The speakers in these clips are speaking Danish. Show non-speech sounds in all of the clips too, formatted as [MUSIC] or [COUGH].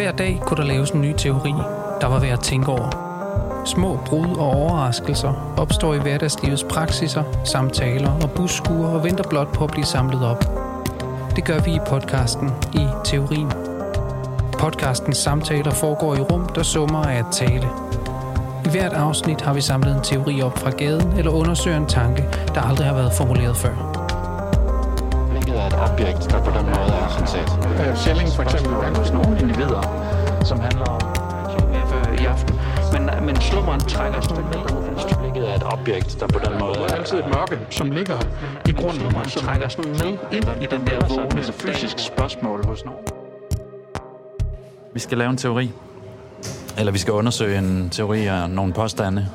Hver dag kunne der laves en ny teori, der var værd at tænke over. Små brud og overraskelser opstår i hverdagslivets praksiser, samtaler og busskuer og venter blot på at blive samlet op. Det gør vi i podcasten i Teorien. Podcastens samtaler foregår i rum, der summer af at tale. I hvert afsnit har vi samlet en teori op fra gaden eller undersøger en tanke, der aldrig har været formuleret før. Hvilket er et objekt, der på den måde er sådan set. Øh, Schelling for eksempel. Han hos nogle individer, som handler om i aften. Men, men slummeren trækker sådan med. Hvilket er et objekt, der på den måde Der er altid et mørke, som ligger i grunden. Slummeren trækker sådan med ind i den der vågne fysisk spørgsmål hos nogen. Vi skal lave en teori. Eller vi skal undersøge en teori og nogle påstande.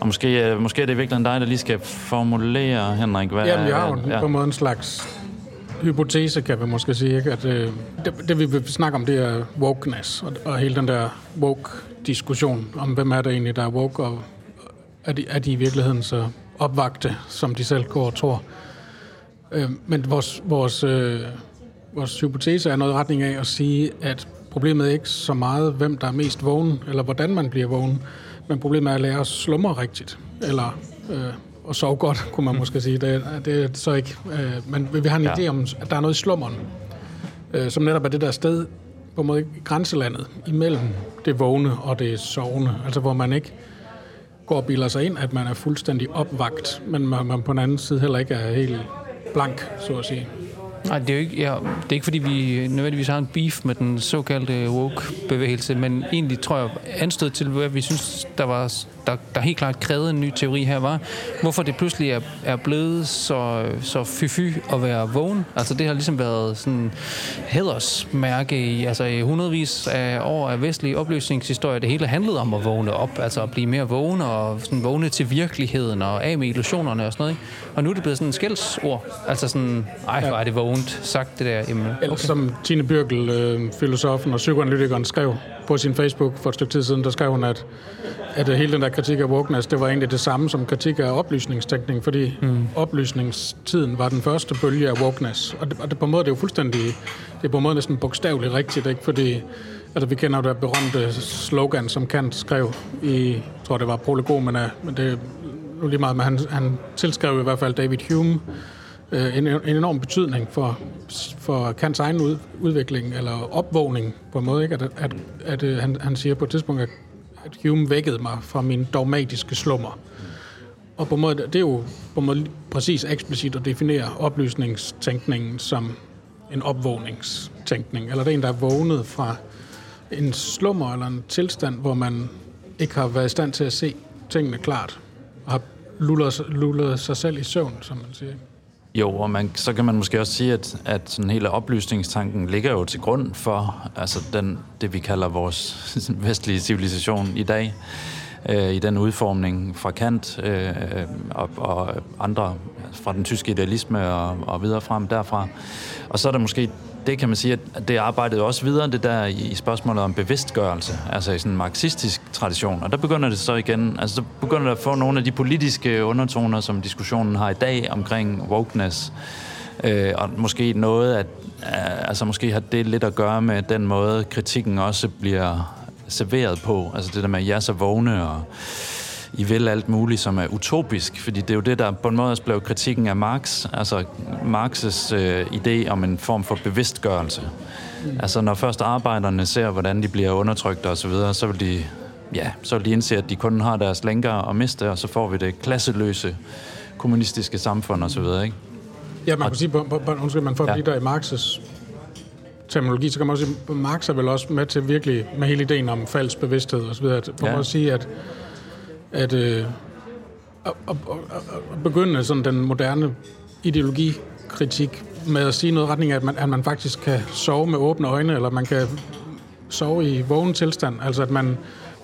Og måske, øh, måske er det virkelig dig, der lige skal formulere, Henrik, hvad Jamen, jeg har jo ja. på en måde en slags hypotese, kan vi måske sige. Ikke? At, øh, det, det, vi vil snakke om, det er wokeness, og, og hele den der woke-diskussion om, hvem er det egentlig, der er woke, og er de, er de i virkeligheden så opvagte, som de selv går og tror. Øh, men vores, vores, øh, vores hypotese er noget i retning af at sige, at problemet er ikke så meget, hvem der er mest vågen, eller hvordan man bliver vågen, men problemet er at lære at slumre rigtigt, eller øh, at sove godt, kunne man måske sige. Det, er- det er så ikke. Øh, men vi har en Ja. idé om, at der er noget i slummeren, øh, som netop er det der sted, på en måde grænselandet, imellem det vågne og det sovende. Altså hvor man ikke går og bilder sig ind, at man er fuldstændig opvagt, men man, man på den anden side heller ikke er helt blank, så at sige. Nej, det er jo ikke, ja, det er ikke fordi, vi nødvendigvis har en beef med den såkaldte woke-bevægelse, men egentlig tror jeg, anstød til, hvad vi synes, der, var, der, der helt klart krævede en ny teori her, var, hvorfor det pludselig er, er blevet så, så fy-fy at være vågen. Altså det har ligesom været sådan hædersmærke i, altså i hundredvis af år af vestlig opløsningshistorie. Det hele handlede om at vågne op, altså at blive mere vågen og sådan vågne til virkeligheden og af med illusionerne og sådan noget. Ikke? Og nu er det blevet sådan en skældsord. Altså sådan, ej, hvor er det vågent sagt det der. Jamen, Eller som Tine Birkel, øh, filosofen og psykoanalytikeren, skrev på sin Facebook for et stykke tid siden, der skrev hun, at, at øh, hele den der kritik af wokeness, det var egentlig det samme som kritik af oplysningstænkning, fordi mm. oplysningstiden var den første bølge af wokeness. Og, det, og det, på en måde det er jo fuldstændig, det er på en måde næsten bogstaveligt rigtigt, ikke? fordi altså, vi kender jo det berømte slogan, som Kant skrev i, jeg tror det var prolegomene, men det er nu lige meget, men han, han tilskrev i hvert fald David Hume, øh, en, en enorm betydning for, for Kants egen ud, udvikling, eller opvågning på en måde. Ikke? At, at, at, at han, han siger på et tidspunkt, at, at Hume vækkede mig fra min dogmatiske slummer. Og på måde, det er jo på måde præcis eksplicit at definere oplysningstænkningen som en opvågningstænkning. Eller det er en, der er vågnet fra en slummer eller en tilstand, hvor man ikke har været i stand til at se tingene klart, og har lullet, lullet sig selv i søvn, som man siger. Jo, og man, så kan man måske også sige, at, at sådan hele oplysningstanken ligger jo til grund for altså den, det, vi kalder vores [LAUGHS] vestlige civilisation i dag, øh, i den udformning fra Kant øh, og, og andre fra den tyske idealisme og, og videre frem derfra. Og så er der måske, det kan man sige, at det arbejdede også videre, det der i, spørgsmålet om bevidstgørelse, altså i sådan en marxistisk tradition. Og der begynder det så igen, altså så begynder det at få nogle af de politiske undertoner, som diskussionen har i dag omkring wokeness. Øh, og måske noget, at øh, altså måske har det lidt at gøre med den måde, kritikken også bliver serveret på. Altså det der med, at jeg er så vågne og I vil alt muligt, som er utopisk, fordi det er jo det, der på en måde også blev kritikken af Marx, altså Marx's øh, idé om en form for bevidstgørelse. Mm. Altså når først arbejderne ser, hvordan de bliver undertrykt og så videre, så vil de, ja, så vil de indse, at de kun har deres lænker at miste, og så får vi det klasseløse kommunistiske samfund og så videre, ikke? Ja, man kan sige, på, på, på, undskyld, man får Ja. ja. der i Marx's terminologi, så kan man også sige, at Marx er vel også med til virkelig, med hele ideen om falsk bevidsthed videre, at, ja. Ja. man sige, at, at, øh, at, at, at, at begynde sådan den moderne ideologikritik med at sige noget i retning af, at man, at man faktisk kan sove med åbne øjne, eller man kan sove i vågen tilstand, altså at man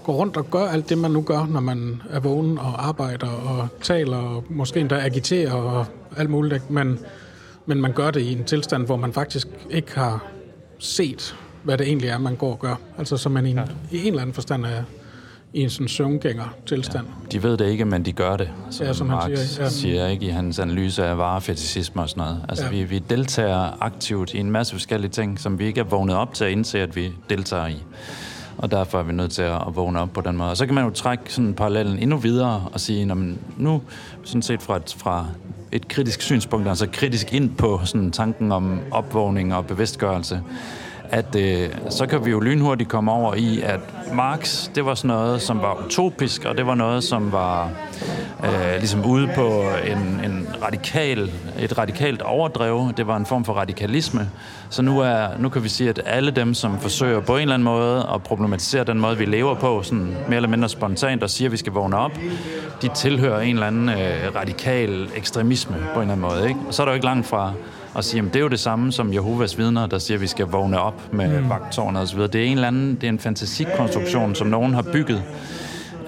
går rundt og gør alt det, man nu gør, når man er vågen og arbejder og taler og måske endda agiterer og alt muligt, men, men man gør det i en tilstand, hvor man faktisk ikke har set, hvad det egentlig er, man går og gør. Altså så man i en, i en eller anden forstand er i en sådan søvngænger-tilstand. De ved det ikke, men de gør det, som, Ja, som han Marx siger, ja. siger ikke i hans analyse af varefetisisme og sådan noget. Altså, Ja. vi, vi deltager aktivt i en masse forskellige ting, som vi ikke er vågnet op til at indse, at vi deltager i. Og derfor er vi nødt til at, at vågne op på den måde. Og så kan man jo trække sådan parallellen endnu videre og sige, "Nå, men nu sådan set fra fra et kritisk synspunkt, altså kritisk ind på sådan tanken om opvågning og bevidstgørelse, at øh, så kan vi jo lynhurtigt komme over i, at Marx, det var sådan noget, som var utopisk, og det var noget, som var øh, ligesom ude på en, en radikal, et radikalt overdrev. Det var en form for radikalisme. Så nu, er, nu kan vi sige, at alle dem, som forsøger på en eller anden måde at problematisere den måde, vi lever på, sådan mere eller mindre spontant, og siger, at vi skal vågne op, de tilhører en eller anden øh, radikal ekstremisme på en eller anden måde. Ikke? Og så er der jo ikke langt fra og sige, at det er jo det samme som Jehovas vidner, der siger, at vi skal vågne op med mm. vagtårnet osv. Det er en eller anden, det er en fantasikonstruktion, som nogen har bygget,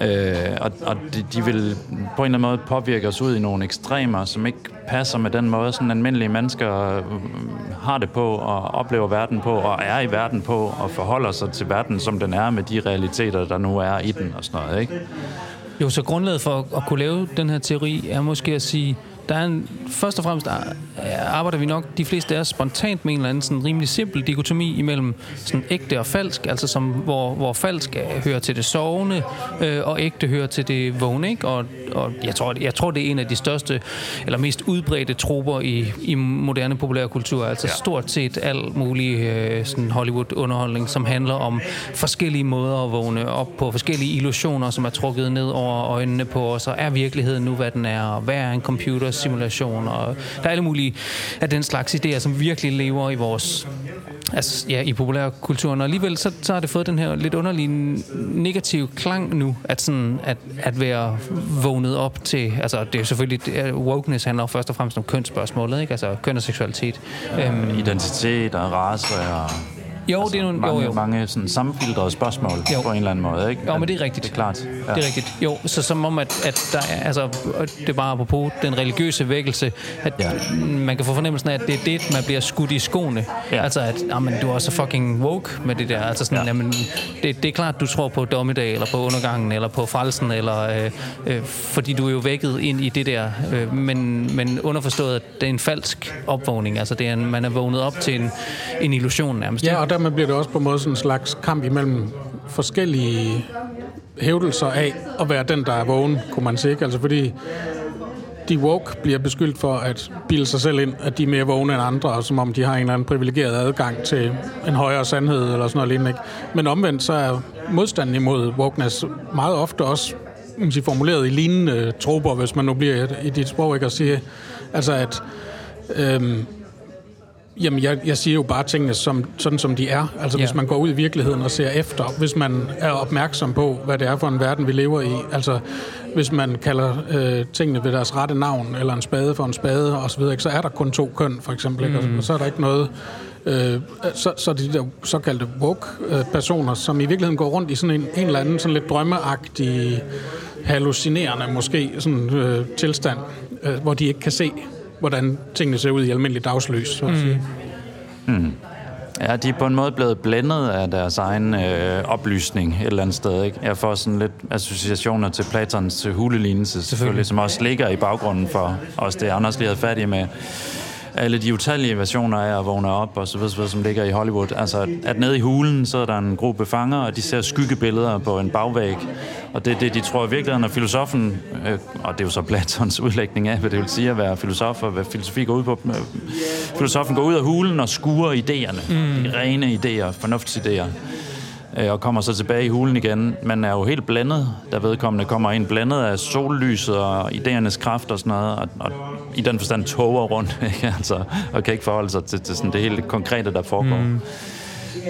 øh, og, og de, de vil på en eller anden måde påvirke os ud i nogle ekstremer, som ikke passer med den måde, sådan almindelige mennesker øh, har det på, og oplever verden på, og er i verden på, og forholder sig til verden, som den er, med de realiteter, der nu er i den og sådan noget, ikke? Jo, så grundlaget for at kunne lave den her teori er måske at sige, der er en, først og fremmest ar- arbejder vi nok de fleste af os spontant med en eller anden sådan rimelig simpel dikotomi imellem sådan ægte og falsk, altså som, hvor, hvor falsk hører til det sovende, øh, og ægte hører til det vågne, ikke? Og, og jeg, tror, jeg tror, det er en af de største, eller mest udbredte troper i, i moderne populærkultur, altså ja. stort set al mulig øh, sådan Hollywood-underholdning, som handler om forskellige måder at vågne op på, forskellige illusioner, som er trukket ned over øjnene på os, og er virkeligheden nu, hvad den er, og hvad er en computersimulation, og der er alle mulige af den slags idéer, som virkelig lever i vores altså, ja, i populærkulturen, og alligevel så, så har det fået den her lidt underlige negative klang nu, at, sådan, at, at være vågnet op til, altså det er selvfølgelig, wokeness handler først og fremmest om kønsspørgsmålet, ikke? altså køn og seksualitet. Øhm, Identitet og race og jo, det er nogle, mange, jo, jo. mange sådan sammenfiltrede spørgsmål Jo. på en eller anden måde, ikke? Jo, men det er rigtigt. Det er klart. Ja. Det er rigtigt. Jo, så som om, at, at der er, altså, og det er bare apropos den religiøse vækkelse, at Ja. man kan få fornemmelsen af, at det er det, man bliver skudt i skoene. Ja. Altså, at jamen, du er så fucking woke med det der. Altså sådan, Ja. ja. jamen, det, det er klart, du tror på dommedag, eller på undergangen, eller på frelsen, eller, øh, øh, fordi du er jo vækket ind i det der. Øh, men, men underforstået, at det er en falsk opvågning. Altså, det er en, man er vågnet op til en, en illusion nærmest. Ja, og dermed bliver det også på en måde sådan en slags kamp imellem forskellige hævdelser af at være den, der er vågen, kunne man sige. ikke? Altså fordi de woke bliver beskyldt for at bilde sig selv ind, at de er mere vågne end andre, og som om de har en eller anden privilegeret adgang til en højere sandhed eller sådan noget lignende. ikke? Men omvendt så er modstanden imod wokeness meget ofte også man kan sige, formuleret i lignende troper, hvis man nu bliver i- i dit sprog, ikke? at sige, altså at øhm, Jamen, jeg, jeg siger jo bare tingene som, sådan, som de er. Altså, ja. Hvis man går ud i virkeligheden og ser efter, hvis man er opmærksom på, hvad det er for en verden, vi lever i. Altså, hvis man kalder øh, tingene ved deres rette navn, eller en spade for en spade, og så så er der kun to køn, for eksempel. Ikke? Og, og så er der ikke noget... Øh, så, så de der såkaldte woke-personer, som i virkeligheden går rundt i sådan en, en eller anden sådan lidt drømmeagtig, hallucinerende måske sådan, øh, tilstand, øh, hvor de ikke kan se, hvordan tingene ser ud i almindelig dagslys. Så at sige. Ja, de er på en måde blevet blændet af deres egen øh, oplysning et eller andet sted. Ikke? Jeg får sådan lidt associationer til Platons hulelignelse, selvfølgelig, som også ligger i baggrunden for os. Det er også lige havde fat i med alle de utallige versioner af at vågne op og så videre, så videre, som ligger i Hollywood. Altså, at, nede i hulen, så er der en gruppe fanger, og de ser skyggebilleder på en bagvæg. Og det er det, de tror i virkeligheden, at filosofen, øh, og det er jo så Platons udlægning af, hvad det vil sige at være filosof, og hvad filosofi går ud på. Øh, filosofen går ud af hulen og skuer idéerne. Mm. De rene idéer, fornuftsidéer Øh, og kommer så tilbage i hulen igen. Man er jo helt blandet, da vedkommende kommer ind, Blandet af sollyset og idéernes kraft og sådan noget, og, og i den forstand toger rundt, [LAUGHS] ikke? Altså, og kan ikke forholde sig til, til sådan det helt konkrete, der foregår. Mm.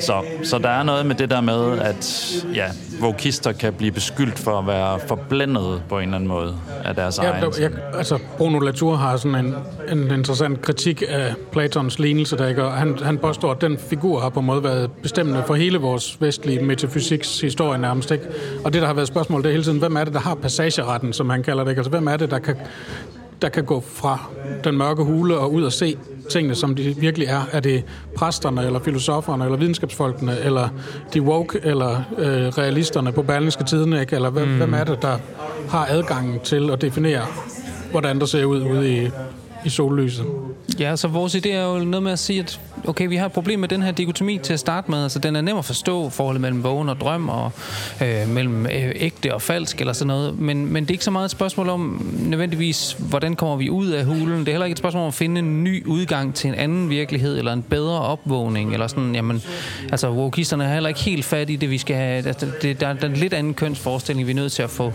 Så, så der er noget med det der med, at ja, vokister kan blive beskyldt for at være forblændet på en eller anden måde af deres Ja, egen... der, jeg, altså Bruno Latour har sådan en, en interessant kritik af Platons lignelse, der ikke, han, han påstår, at den figur har på en måde været bestemmende for hele vores vestlige metafysiks historie nærmest. Ikke? Og det, der har været spørgsmål, det er hele tiden, hvem er det, der har passageretten, som han kalder det? Ikke? Altså, hvem er det, der kan, der kan gå fra den mørke hule og ud og se tingene, som de virkelig er. Er det præsterne, eller filosoferne, eller videnskabsfolkene, eller de woke, eller øh, realisterne på Berlingske Tiden, ikke? eller hvem, mm. hvem er det, der har adgangen til at definere, hvordan der ser ud ude i, i sollyset? Ja, så vores idé er jo noget med at sige, at okay, vi har et problem med den her dikotomi til at starte med. Altså, den er nem at forstå, forholdet mellem vågen og drøm, og øh, mellem øh, ægte og falsk, eller sådan noget. Men, men det er ikke så meget et spørgsmål om, nødvendigvis, hvordan kommer vi ud af hulen. Det er heller ikke et spørgsmål om at finde en ny udgang til en anden virkelighed, eller en bedre opvågning, eller sådan, jamen, altså, wokisterne er heller ikke helt fat i det, vi skal have. Altså, det, der, der er en lidt anden kønsforestilling, vi er nødt til at få,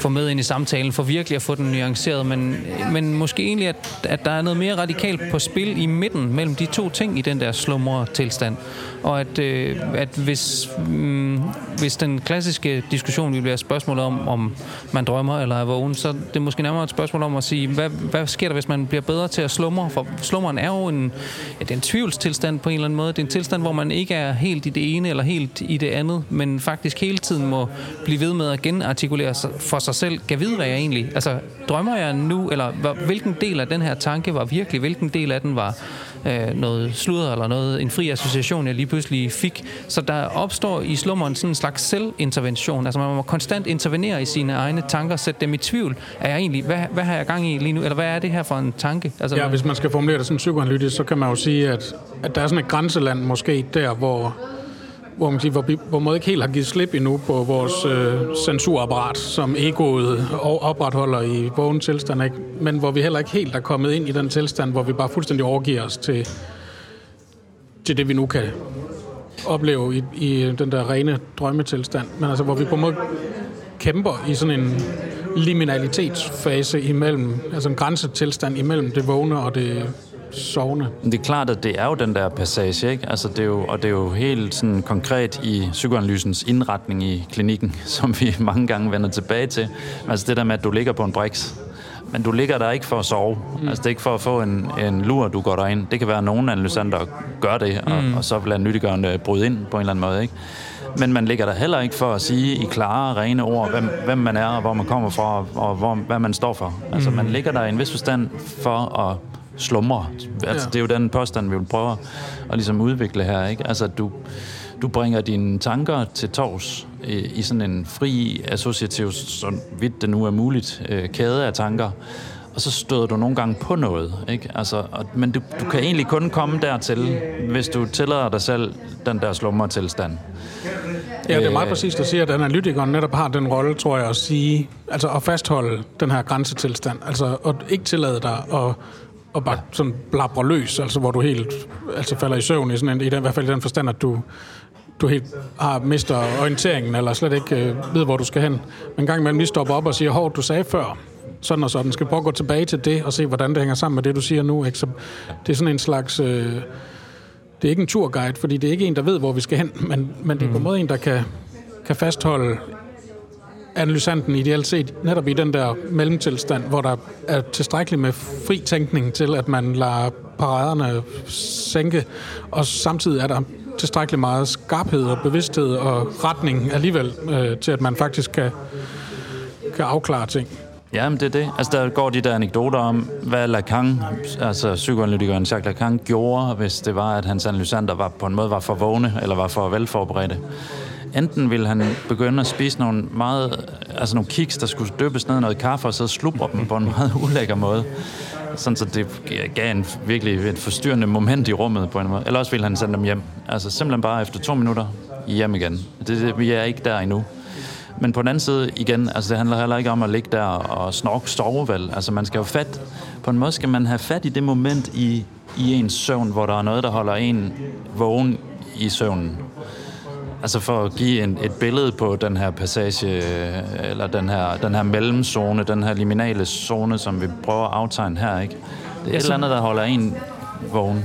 få med ind i samtalen, for virkelig at få den nuanceret, men, men måske egentlig, at, at der er noget mere radikalt på spil i midten mellem de to ting i den der slumre tilstand. Og at, øh, at hvis, mm, hvis den klassiske diskussion vil være spørgsmål om, om man drømmer eller er vågen, så det er måske nærmere et spørgsmål om at sige, hvad, hvad sker der, hvis man bliver bedre til at slumre? For slummeren er jo en, ja, det er en tvivlstilstand på en eller anden måde. Det er en tilstand, hvor man ikke er helt i det ene eller helt i det andet, men faktisk hele tiden må blive ved med at genartikulere for sig selv. Kan vide, hvad jeg egentlig... Altså, drømmer jeg nu, eller hvilken del af den her tanke var virkelig, hvilken del af den var øh, noget sludder eller noget, en fri association, jeg lige pludselig fik. Så der opstår i slummeren sådan en slags selvintervention. Altså man må konstant intervenere i sine egne tanker, sætte dem i tvivl. Er jeg egentlig, hvad, hvad har jeg gang i lige nu? Eller hvad er det her for en tanke? Altså, ja, hvis man skal formulere det sådan psykoanalytisk, så kan man jo sige, at, at der er sådan et grænseland måske der, hvor hvor man, siger, hvor, vi, hvor man ikke helt har givet slip endnu på vores øh, censurapparat, som egoet opretholder i vågen tilstand, ikke? men hvor vi heller ikke helt er kommet ind i den tilstand, hvor vi bare fuldstændig overgiver os til, til det, vi nu kan opleve i, i den der rene drømmetilstand, men altså hvor vi på en måde kæmper i sådan en liminalitetsfase imellem, altså en grænsetilstand imellem det vågne og det sovende. Det er klart, at det er jo den der passage, ikke? Altså, det er jo, og det er jo helt sådan konkret i psykoanalysens indretning i klinikken, [LAUGHS] som vi mange gange vender tilbage til. Altså det der med, at du ligger på en briks, men du ligger der ikke for at sove. Mm. Altså det er ikke for at få en, en lur, du går derind. Det kan være, at nogen analysanter gør det, og, mm. og så vil nyttiggørende bryde ind på en eller anden måde, ikke? Men man ligger der heller ikke for at sige i klare, rene ord, hvem, hvem man er, og hvor man kommer fra, og hvor, hvad man står for. Altså mm. man ligger der i en vis forstand for at slumre. Altså, ja. Det er jo den påstand, vi vil prøve at ligesom udvikle her. Ikke? Altså, du, du bringer dine tanker til tors i, i sådan en fri, associativ, så vidt det nu er muligt, øh, kæde af tanker, og så støder du nogle gange på noget. Ikke? Altså, og, men du, du kan egentlig kun komme dertil, hvis du tillader dig selv den der slummertilstand. Ja, det er meget præcist at sige, at analytikeren netop har den rolle, tror jeg, at sige, altså at fastholde den her grænsetilstand. Altså at ikke tillade dig at og bare sådan blabrer løs, altså hvor du helt altså falder i søvn i, sådan en, i, den, i hvert fald i den forstand, at du, du helt har mister orienteringen, eller slet ikke øh, ved, hvor du skal hen. Men en gang imellem lige stopper op og siger, hov, du sagde før, sådan og sådan. Skal prøve at gå tilbage til det, og se, hvordan det hænger sammen med det, du siger nu. Ikke? Så det er sådan en slags... Øh, det er ikke en turguide, fordi det er ikke en, der ved, hvor vi skal hen, men, men det er på en mm. måde en, der kan, kan fastholde analysanten ideelt set netop i den der mellemtilstand, hvor der er tilstrækkeligt med fri tænkning til, at man lader paraderne sænke, og samtidig er der tilstrækkeligt meget skarphed og bevidsthed og retning alligevel øh, til, at man faktisk kan, kan afklare ting. Ja, men det er det. Altså, der går de der anekdoter om, hvad Lacan, altså psykoanalytikeren Jacques Lacan, gjorde, hvis det var, at hans analysanter var, på en måde var for vågne, eller var for velforberedte enten ville han begynde at spise nogle meget, altså nogle kiks, der skulle døbes ned i noget kaffe, og så slubre dem på en meget ulækker måde. Sådan så det gav en virkelig et forstyrrende moment i rummet på en måde. Eller også ville han sende dem hjem. Altså simpelthen bare efter to minutter hjem igen. Det, det, vi er ikke der endnu. Men på den anden side igen, altså det handler heller ikke om at ligge der og snorke sovevalg. Altså man skal jo fat, på en måde skal man have fat i det moment i, i ens søvn, hvor der er noget, der holder en vågen i søvnen. Altså for at give en, et billede på den her passage, eller den her, den her mellemzone, den her liminale zone, som vi prøver at aftegne her, ikke? Det er ja, et eller andet, der holder en vågen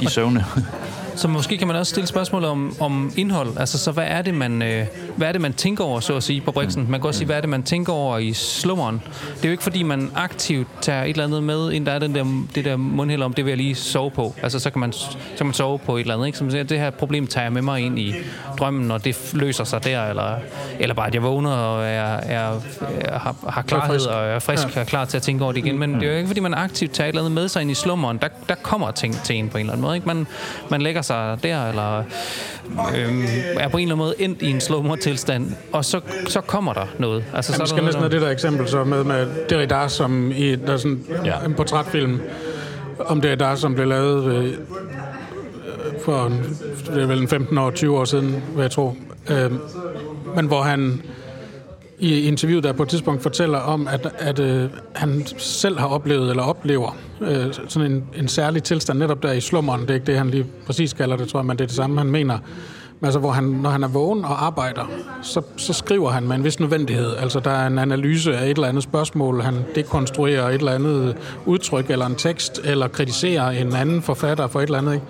i søvne. [LAUGHS] Så måske kan man også stille spørgsmål om, om indhold. Altså, så hvad er, det, man, øh, hvad er det, man tænker over, så at sige, på Brixen? Man kan også sige, hvad er det, man tænker over i slummeren? Det er jo ikke, fordi man aktivt tager et eller andet med, ind der er den der, det der mundhæld om, det vil jeg lige sove på. Altså, så kan man, så kan man sove på et eller andet, ikke? Som siger, det her problem tager jeg med mig ind i drømmen, og det løser sig der, eller, eller bare, at jeg vågner og er, er, er, har, har klarhed og er frisk ja. og er klar til at tænke over det igen. Men det er jo ikke, fordi man aktivt tager et eller andet med sig ind i slummeren. Der, der kommer ting til en på en eller anden måde. Ikke? Man, man lægger sig der, eller øhm, er på en eller anden måde endt i en slummer-tilstand, og så, så kommer der noget. Altså, Jamen, så skal der næsten noget, have det der eksempel så med, med Derrida, som i der er sådan Ja. en portrætfilm om Derrida, som blev lavet øh, for det er vel en 15 år, 20 år siden, vil jeg tro. Øh, men hvor han i interviewet der på et tidspunkt fortæller om, at, at øh, han selv har oplevet, eller oplever, øh, sådan en, en særlig tilstand netop der i slummeren. Det er ikke det, han lige præcis kalder det, tror jeg, men det er det samme, han mener. Men altså, hvor han, når han er vågen og arbejder, så, så skriver han med en vis nødvendighed. Altså, der er en analyse af et eller andet spørgsmål, han dekonstruerer et eller andet udtryk eller en tekst, eller kritiserer en anden forfatter for et eller andet, ikke?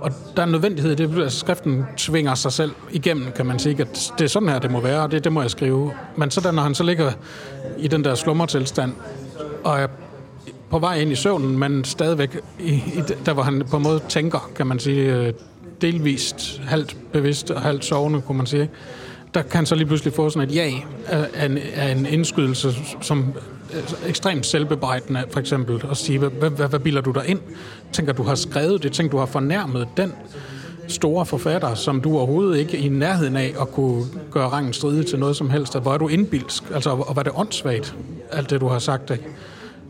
Og der er en nødvendighed i det, altså skriften tvinger sig selv igennem, kan man sige, at det er sådan her, det må være, og det, det må jeg skrive. Men så når han så ligger i den der slummertilstand, og er på vej ind i søvnen, men stadigvæk i, i, der, hvor han på en måde tænker, kan man sige, øh, delvist, halvt bevidst og halvt sovende, kunne man sige, der kan han så lige pludselig få sådan et ja af, en, af en indskydelse, som Øh, ekstremt selvbebrejdende, for eksempel, at sige, hvad, hvad, hvad, hvad bilder du dig ind? Tænker, du har skrevet det, tænker, du har fornærmet den store forfatter, som du overhovedet ikke er i nærheden af at kunne gøre rangen stride til noget som helst. Hvor er du indbilsk? Altså, og var det åndssvagt, alt det, du har sagt, ikke?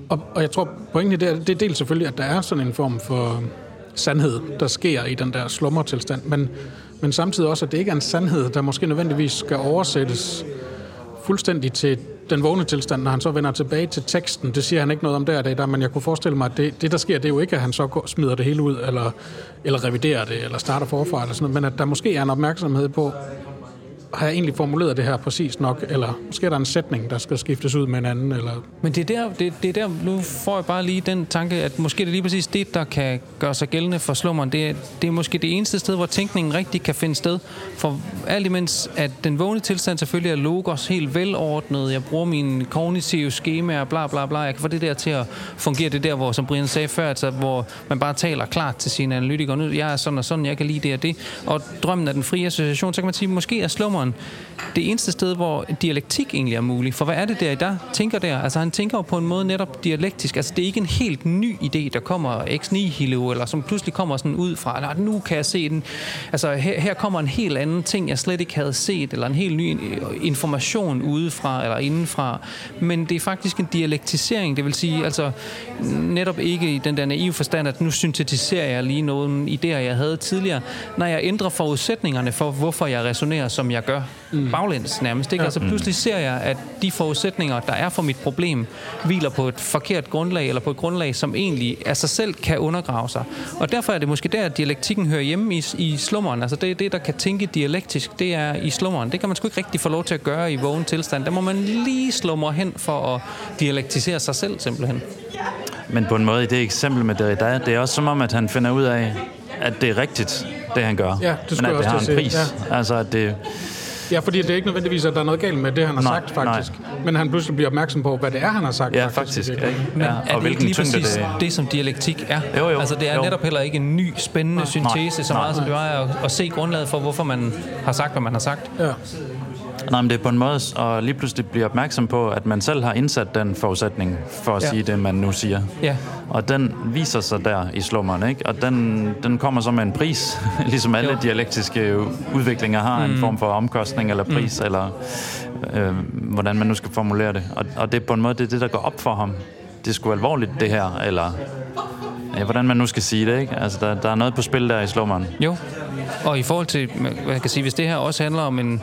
Og, og jeg tror, pointen i det er, det er dels selvfølgelig, at der er sådan en form for sandhed, der sker i den der slummertilstand, men, men samtidig også, at det ikke er en sandhed, der måske nødvendigvis skal oversættes fuldstændig til den vågne tilstand, når han så vender tilbage til teksten. Det siger han ikke noget om der, der, men jeg kunne forestille mig, at det, det der sker, det er jo ikke, at han så går, smider det hele ud, eller, eller reviderer det, eller starter forfra, eller sådan noget, men at der måske er en opmærksomhed på, har jeg egentlig formuleret det her præcis nok, eller måske er der en sætning, der skal skiftes ud med en anden, eller Men det er, der, det, det er der, nu får jeg bare lige den tanke, at måske det er lige præcis det, der kan gøre sig gældende for slummeren. Det er, det er måske det eneste sted, hvor tænkningen rigtig kan finde sted. For alt imens, at den vågne tilstand selvfølgelig er logos helt velordnet, jeg bruger mine kognitive skemaer, bla bla bla, jeg kan få det der til at fungere, det der, hvor, som Brian sagde før, altså, hvor man bare taler klart til sine analytikere, nu jeg er sådan og sådan, jeg kan lide det og det, og drømmen er den frie association, så kan man sige, måske er slummeren det eneste sted, hvor dialektik egentlig er mulig. For hvad er det der, der tænker der? Altså han tænker jo på en måde netop dialektisk. Altså det er ikke en helt ny idé, der kommer ex nihilo, eller som pludselig kommer sådan ud fra, nej, nu kan jeg se den. Altså her, her kommer en helt anden ting, jeg slet ikke havde set, eller en helt ny øh, information udefra eller indenfra. Men det er faktisk en dialektisering, det vil sige, altså netop ikke i den der naive forstand, at nu syntetiserer jeg lige nogle idéer, jeg havde tidligere. Når jeg ændrer forudsætningerne for, hvorfor jeg resonerer, som jeg gør, mm. baglæns nærmest. Ikke? Ja. Altså pludselig ser jeg, at de forudsætninger, der er for mit problem, hviler på et forkert grundlag, eller på et grundlag, som egentlig af sig selv kan undergrave sig. Og derfor er det måske der, at dialektikken hører hjemme i, i slummeren. Altså det er det, der kan tænke dialektisk, det er i slummeren. Det kan man sgu ikke rigtig få lov til at gøre i vågen tilstand. Der må man lige slumre hen for at dialektisere sig selv simpelthen. Men på en måde i det eksempel med Derrida, det er også som om, at han finder ud af, at det er rigtigt, det han gør. Ja, det skulle Men at jeg det også har en pris. Altså, at det, Ja, fordi det er ikke nødvendigvis, at der er noget galt med det, han har Nej, sagt, faktisk. Men han pludselig bliver opmærksom på, hvad det er, han har sagt. ja, faktisk. virkeligheden. Ikke? Men Ja, er og det ikke hvilken lige præcis det det, som dialektik er? Jo, jo, altså det er jo. netop heller ikke en ny, spændende syntese, så meget som det var at, at se grundlaget for, hvorfor man har sagt, hvad man har sagt. Ja. Nej, men det er på en måde at lige pludselig blive opmærksom på, at man selv har indsat den forudsætning for at Ja. sige det, man nu siger. Ja. Og den viser sig der i slummeren, ikke? Og den, den kommer så med en pris, [LAUGHS] ligesom alle Jo. dialektiske udviklinger har mm. en form for omkostning eller pris, mm. eller øh, hvordan man nu skal formulere det. Og, og det er på en måde det, er det, der går op for ham. Det er sgu alvorligt, det her, eller ja, hvordan man nu skal sige det, ikke? Altså, der, der er noget på spil der i slummeren. Jo, og i forhold til, hvad jeg kan sige, hvis det her også handler om en,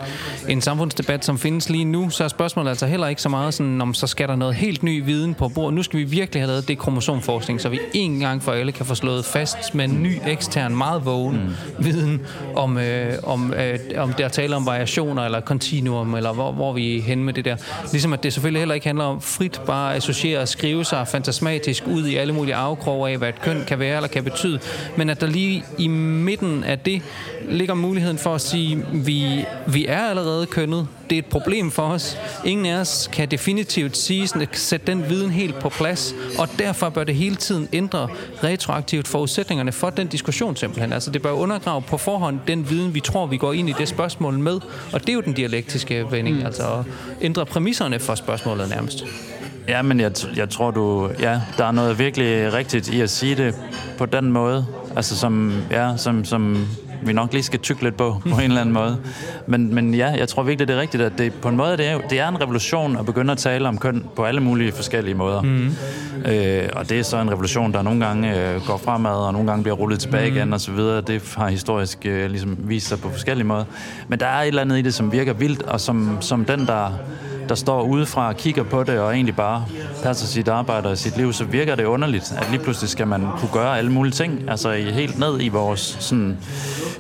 en samfundsdebat, som findes lige nu, så er spørgsmålet altså heller ikke så meget sådan, om så skal der noget helt ny viden på bordet. Nu skal vi virkelig have lavet det kromosomforskning, så vi en gang for alle kan få slået fast med en ny ekstern, meget vågen mm. viden om, øh, om, øh, om der taler om variationer eller kontinuum, eller hvor, hvor vi er henne med det der. Ligesom at det selvfølgelig heller ikke handler om frit bare at associere og skrive sig fantasmatisk ud i alle mulige afkroge af, hvad et køn kan være eller kan betyde, men at der lige i midten af det ligger muligheden for at sige, vi, vi er allerede kønnet. Det er et problem for os. Ingen af os kan definitivt sige, sådan, at sætte den viden helt på plads, og derfor bør det hele tiden ændre retroaktivt forudsætningerne for den diskussion simpelthen. Altså det bør undergrave på forhånd den viden, vi tror, vi går ind i det spørgsmål med, og det er jo den dialektiske vending, mm. altså at ændre præmisserne for spørgsmålet nærmest. Ja, men jeg, jeg tror du... Ja, der er noget virkelig rigtigt i at sige det på den måde. Altså som, ja, som, som vi nok lige skal tykke lidt på, på en eller anden måde. Men, men ja, jeg tror virkelig, det er rigtigt, at det på en måde, det er, det er en revolution at begynde at tale om køn på alle mulige forskellige måder. Mm. Øh, og det er så en revolution, der nogle gange øh, går fremad, og nogle gange bliver rullet tilbage mm. igen, og så videre. Det har historisk øh, ligesom vist sig på forskellige måder. Men der er et eller andet i det, som virker vildt, og som, som den, der der står udefra og kigger på det, og egentlig bare passer sit arbejde og sit liv, så virker det underligt, at lige pludselig skal man kunne gøre alle mulige ting, altså helt ned i vores sådan,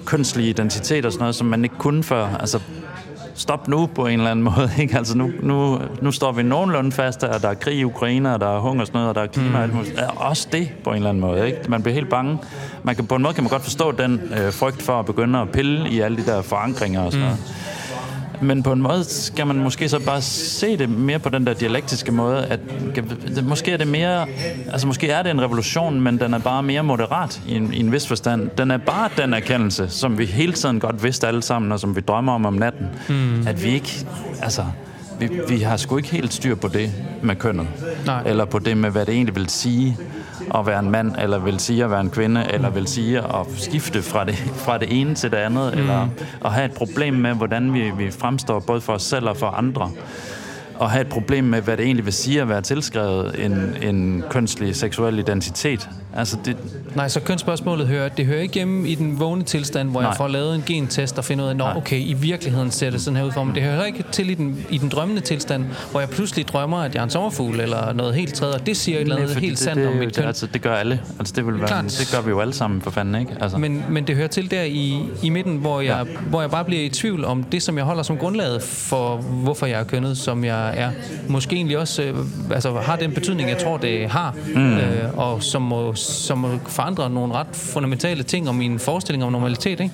kønslige identitet og sådan noget, som man ikke kunne før. Altså, stop nu på en eller anden [LAUGHS] måde. Ikke? Altså nu, nu, nu står vi nogenlunde fast, at der er krig i Ukraine, og der er hungersnød, og der er klima, mm. alt muligt. Også det på en eller anden måde. Ikke? Man bliver helt bange. Man kan, på en måde kan man godt forstå den øh, frygt for at begynde at pille i alle de der forankringer og sådan mm. noget. Men på en måde skal man måske så bare se det mere på den der dialektiske måde, at måske er det mere, altså måske er det en revolution, men den er bare mere moderat i en, i en vis forstand. Den er bare den erkendelse, som vi hele tiden godt vidste alle sammen, og som vi drømmer om om natten, mm. at vi ikke, altså, vi, vi har sgu ikke helt styr på det med kønnet. Nej. Eller på det med, hvad det egentlig vil sige at være en mand, eller vil sige at være en kvinde, eller vil sige at skifte fra det, fra det ene til det andet, mm. eller at have et problem med, hvordan vi, vi fremstår både for os selv og for andre at have et problem med, hvad det egentlig vil sige at være tilskrevet en, en kønslig seksuel identitet. Altså det... Nej, så kønsspørgsmålet hører, det hører ikke hjemme i den vågne tilstand, hvor Nej. jeg får lavet en gentest og finder ud af, at okay, i virkeligheden ser det sådan her ud for mig. Det hører ikke til i den, i den drømmende tilstand, hvor jeg pludselig drømmer, at jeg er en sommerfugl eller noget helt tredje, og det siger et eller andet helt det, sandt det, om mit køn. Altså, det gør alle. Altså, det, vil være, det gør vi jo alle sammen, for fanden, ikke? Altså. Men, men det hører til der i, i midten, hvor jeg, ja. hvor jeg bare bliver i tvivl om det, som jeg holder som grundlaget for, hvorfor jeg er kønnet, som jeg er. Måske egentlig også øh, altså, har den betydning, jeg tror, det har, mm. øh, og som må, som må forandre nogle ret fundamentale ting om min forestilling om normalitet, ikke?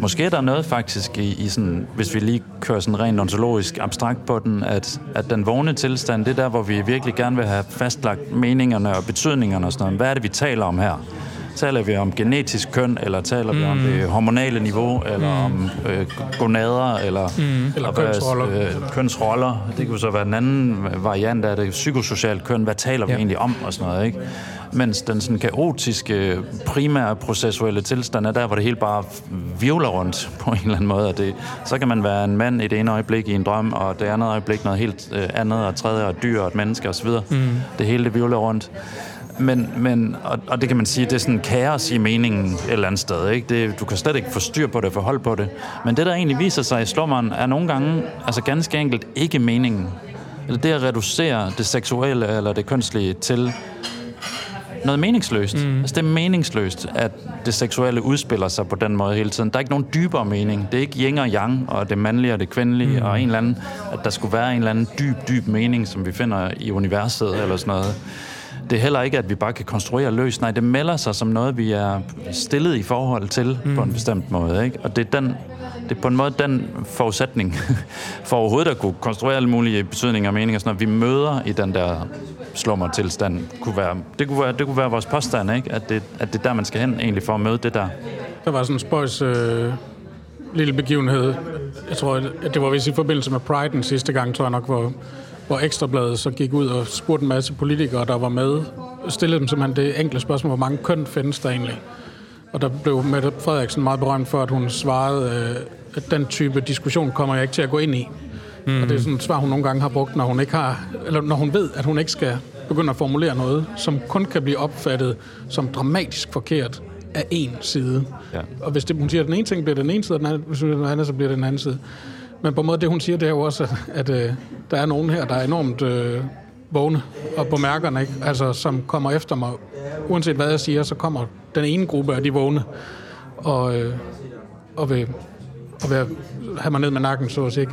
Måske er der noget faktisk i, i sådan, hvis vi lige kører sådan rent ontologisk abstrakt på den, at, at den vågne tilstand, det er der, hvor vi virkelig gerne vil have fastlagt meningerne og betydningerne og sådan noget. Hvad er det, vi taler om her? Taler vi om genetisk køn, eller taler mm. vi om mm. det hormonale niveau, eller mm. om øh, gonader, eller, mm. eller kønsroller. Øh, kønsroller. Det kunne så være den anden variant af det, psykosocialt køn. Hvad taler ja. vi egentlig om, og sådan noget, ikke? Mens den sådan kaotiske, primære processuelle tilstand er der, hvor det hele bare virvler rundt på en eller anden måde. Og det, så kan man være en mand i det ene øjeblik i en drøm, og det andet øjeblik noget helt øh, andet, og tredje og dyr og et menneske osv. Mm. Det hele det virvler rundt. Men, men og, og det kan man sige, det er sådan kaos i meningen et eller andet sted. Ikke? Det, du kan slet ikke få styr på det, få hold på det. Men det, der egentlig viser sig i slummeren, er nogle gange altså ganske enkelt ikke meningen. Eller det at reducere det seksuelle eller det kønslige til noget meningsløst. Mm. Altså, det er meningsløst, at det seksuelle udspiller sig på den måde hele tiden. Der er ikke nogen dybere mening. Det er ikke yin og yang, og det mandlige og det kvindelige, mm. og en eller anden, at der skulle være en eller anden dyb, dyb mening, som vi finder i universet eller sådan noget det er heller ikke, at vi bare kan konstruere løs. Nej, det melder sig som noget, vi er stillet i forhold til mm. på en bestemt måde. Ikke? Og det er, den, det er på en måde den forudsætning [LAUGHS] for overhovedet at kunne konstruere alle mulige betydninger og meninger, sådan at vi møder i den der slummertilstand Kunne være, det, kunne være, det kunne være vores påstand, ikke? At, det, at det er der, man skal hen egentlig for at møde det der. Der var sådan en spøjs øh, lille begivenhed. Jeg tror, at det var vist i forbindelse med Pride den sidste gang, tror jeg nok, hvor hvor Ekstrabladet så gik ud og spurgte en masse politikere, der var med, stillede dem simpelthen det enkle spørgsmål, hvor mange køn findes der egentlig? Og der blev Mette Frederiksen meget berømt for, at hun svarede, øh, at den type diskussion kommer jeg ikke til at gå ind i. Mm. Og det er sådan et svar, hun nogle gange har brugt, når hun ikke har, eller når hun ved, at hun ikke skal begynde at formulere noget, som kun kan blive opfattet som dramatisk forkert af én side. Ja. Og hvis det, hun siger, at den ene ting bliver den ene side, og den anden, hvis hun siger den anden, så bliver det den anden side. Men på en måde, det hun siger, det er jo også, at, at øh, der er nogen her, der er enormt øh, vågne og på mærkerne, ikke? Altså, som kommer efter mig. Uanset hvad jeg siger, så kommer den ene gruppe af de vågne og, øh, og vil, og vil have mig ned med nakken, så at sige.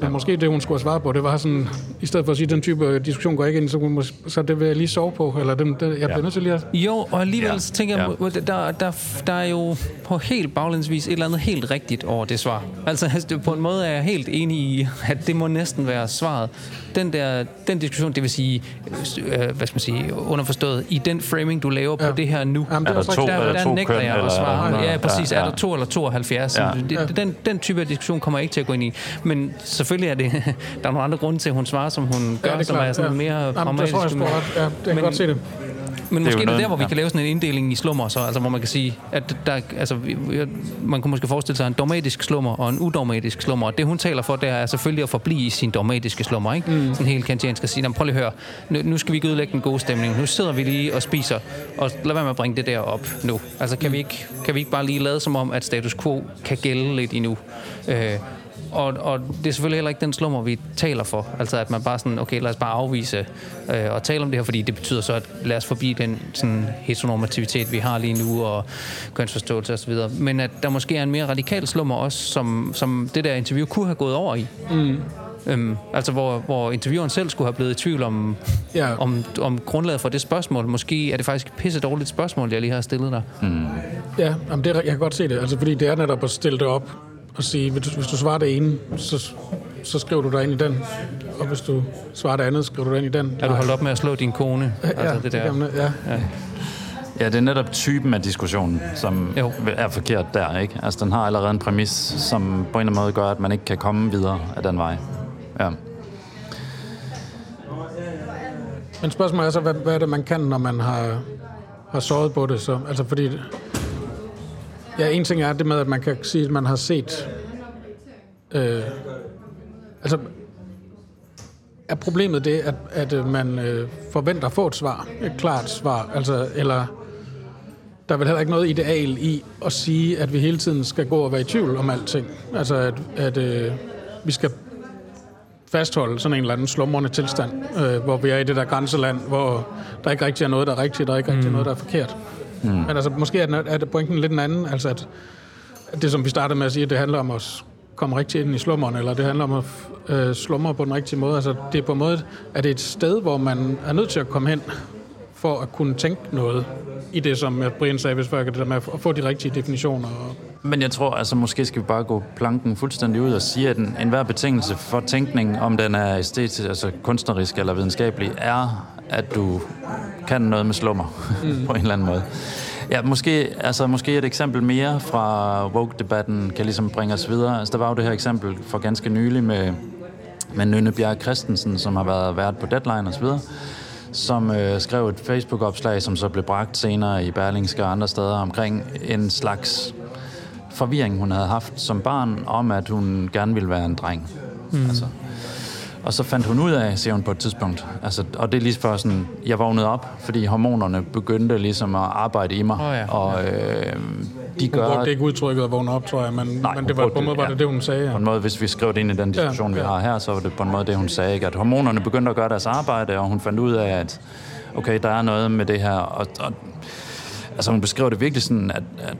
Men måske det, hun skulle have svaret på, det var sådan, i stedet for at sige, at den type diskussion går ikke ind, så, kunne hun mås- så det vil jeg lige sove på, eller den, den, jeg bliver Ja. nødt til lige at... Jo, og alligevel Ja. så tænker jeg, Ja. der, der, der er jo på helt baglænsvis et eller andet helt rigtigt over det svar. Altså altså, på en måde er jeg helt enig i, at det må næsten være svaret. Den der den diskussion, det vil sige, øh, hvad skal man sige, underforstået, i den framing, du laver på Ja. det her nu, Jamen, det Er er der to, der, er der der to nægter køn, jeg eller at svare. Ja, præcis. Ja, Er der to eller 72? Ja. Den, den type af diskussion kommer jeg ikke til at gå ind i. Men selvfølgelig er det, [LAUGHS] der er nogle andre grunde til, at hun svarer, som hun gør, det er som er klart, sådan ja. mere Jamen, der tror jeg, pragmatisk. ret. Ja, det kan Men- godt se det. Men Det er måske det er noget- der, hvor vi ja. kan lave sådan en inddeling i slummer, så, altså, hvor man kan sige, at der, altså, man kunne måske forestille sig en dogmatisk slummer og en udogmatisk slummer. Og det, hun taler for, det er selvfølgelig at forblive i sin dogmatiske slummer. Ikke? Mm. Sådan helt kantiansk at sige, "Nå, men prøv lige at høre, nu, nu skal vi ikke ødelægge den gode stemning. Nu sidder vi lige og spiser, og lad være med at bringe det der op nu. Altså, kan, vi ikke, kan vi ikke bare lige lade som om, at status quo kan gælde lidt endnu? Øh, og, og det er selvfølgelig heller ikke den slummer, vi taler for. Altså at man bare sådan, okay, lad os bare afvise øh, og tale om det her, fordi det betyder så, at lad os forbi den sådan, heteronormativitet, vi har lige nu, og kønsforståelse osv. Men at der måske er en mere radikal slummer også, som, som det der interview kunne have gået over i. Mm. Øhm, altså hvor, hvor intervieweren selv skulle have blevet i tvivl om, Ja. om, om grundlaget for det spørgsmål. Måske er det faktisk et pisse dårligt spørgsmål, jeg lige har stillet dig. Ja, jamen det er, jeg kan godt se det. Altså, fordi det er netop at stille det op og sige, hvis du, hvis du svarer det ene, så, så skriver du dig ind i den. Og hvis du svarer det andet, skriver du dig ind i den. Er du holdt op med at slå din kone? Ja, det der. kan man- ja. Ja, det er netop typen af diskussionen, som Jo. er forkert der, ikke? Altså, den har allerede en præmis, som på en eller anden måde gør, at man ikke kan komme videre af den vej. Ja. Men spørgsmålet er så, hvad, hvad er det, man kan, når man har, har såret på det? Så? Altså, fordi... Ja, en ting er det med, at man kan sige, at man har set... Øh, altså, er problemet det, at, at øh, man øh, forventer at få et svar, et klart svar, altså, eller der er vel heller ikke noget ideal i at sige, at vi hele tiden skal gå og være i tvivl om alting. Altså, at, at øh, vi skal fastholde sådan en eller anden slumrende tilstand, øh, hvor vi er i det der grænseland, hvor der ikke rigtig er noget, der er rigtigt, der er ikke rigtig mm. noget, der er forkert. Mm. Men altså, måske er, den, er det pointen lidt en anden, altså at, det, som vi startede med at sige, at det handler om at komme rigtig ind i slummeren, eller det handler om at øh, slumre på den rigtige måde. Altså, det er på en måde, at det er et sted, hvor man er nødt til at komme hen, for at kunne tænke noget i det, som Brian sagde, hvis det der med at få de rigtige definitioner. Men jeg tror, altså måske skal vi bare gå planken fuldstændig ud og sige, at en, enhver betingelse for tænkning, om den er æstetisk, altså kunstnerisk eller videnskabelig, er, at du kan noget med slummer mm. [LAUGHS] på en eller anden måde. Ja, måske, altså, måske et eksempel mere fra Woke-debatten kan ligesom bringe os videre. Altså, der var jo det her eksempel for ganske nylig med, med Nynne Bjerg Christensen, som har været vært på Deadline osv., som øh, skrev et Facebook-opslag, som så blev bragt senere i Berlingske og andre steder, omkring en slags forvirring, hun havde haft som barn, om at hun gerne ville være en dreng. Mm. Altså. Og så fandt hun ud af, siger hun på et tidspunkt, altså, og det er lige før sådan, jeg vågnede op, fordi hormonerne begyndte ligesom at arbejde i mig, Åh ja. og øh, de hun gør... brugte ikke udtrykket at vågne op, tror jeg, men, Nej, men hun det var, på en måde det, var det det, hun sagde. På Ja. en måde, hvis vi skrev det ind i den diskussion, Ja, vi ja. har her, så var det på en måde det, hun sagde, ikke? at hormonerne begyndte at gøre deres arbejde, og hun fandt ud af, at okay, der er noget med det her, og, og altså hun beskrev det virkelig sådan, at, at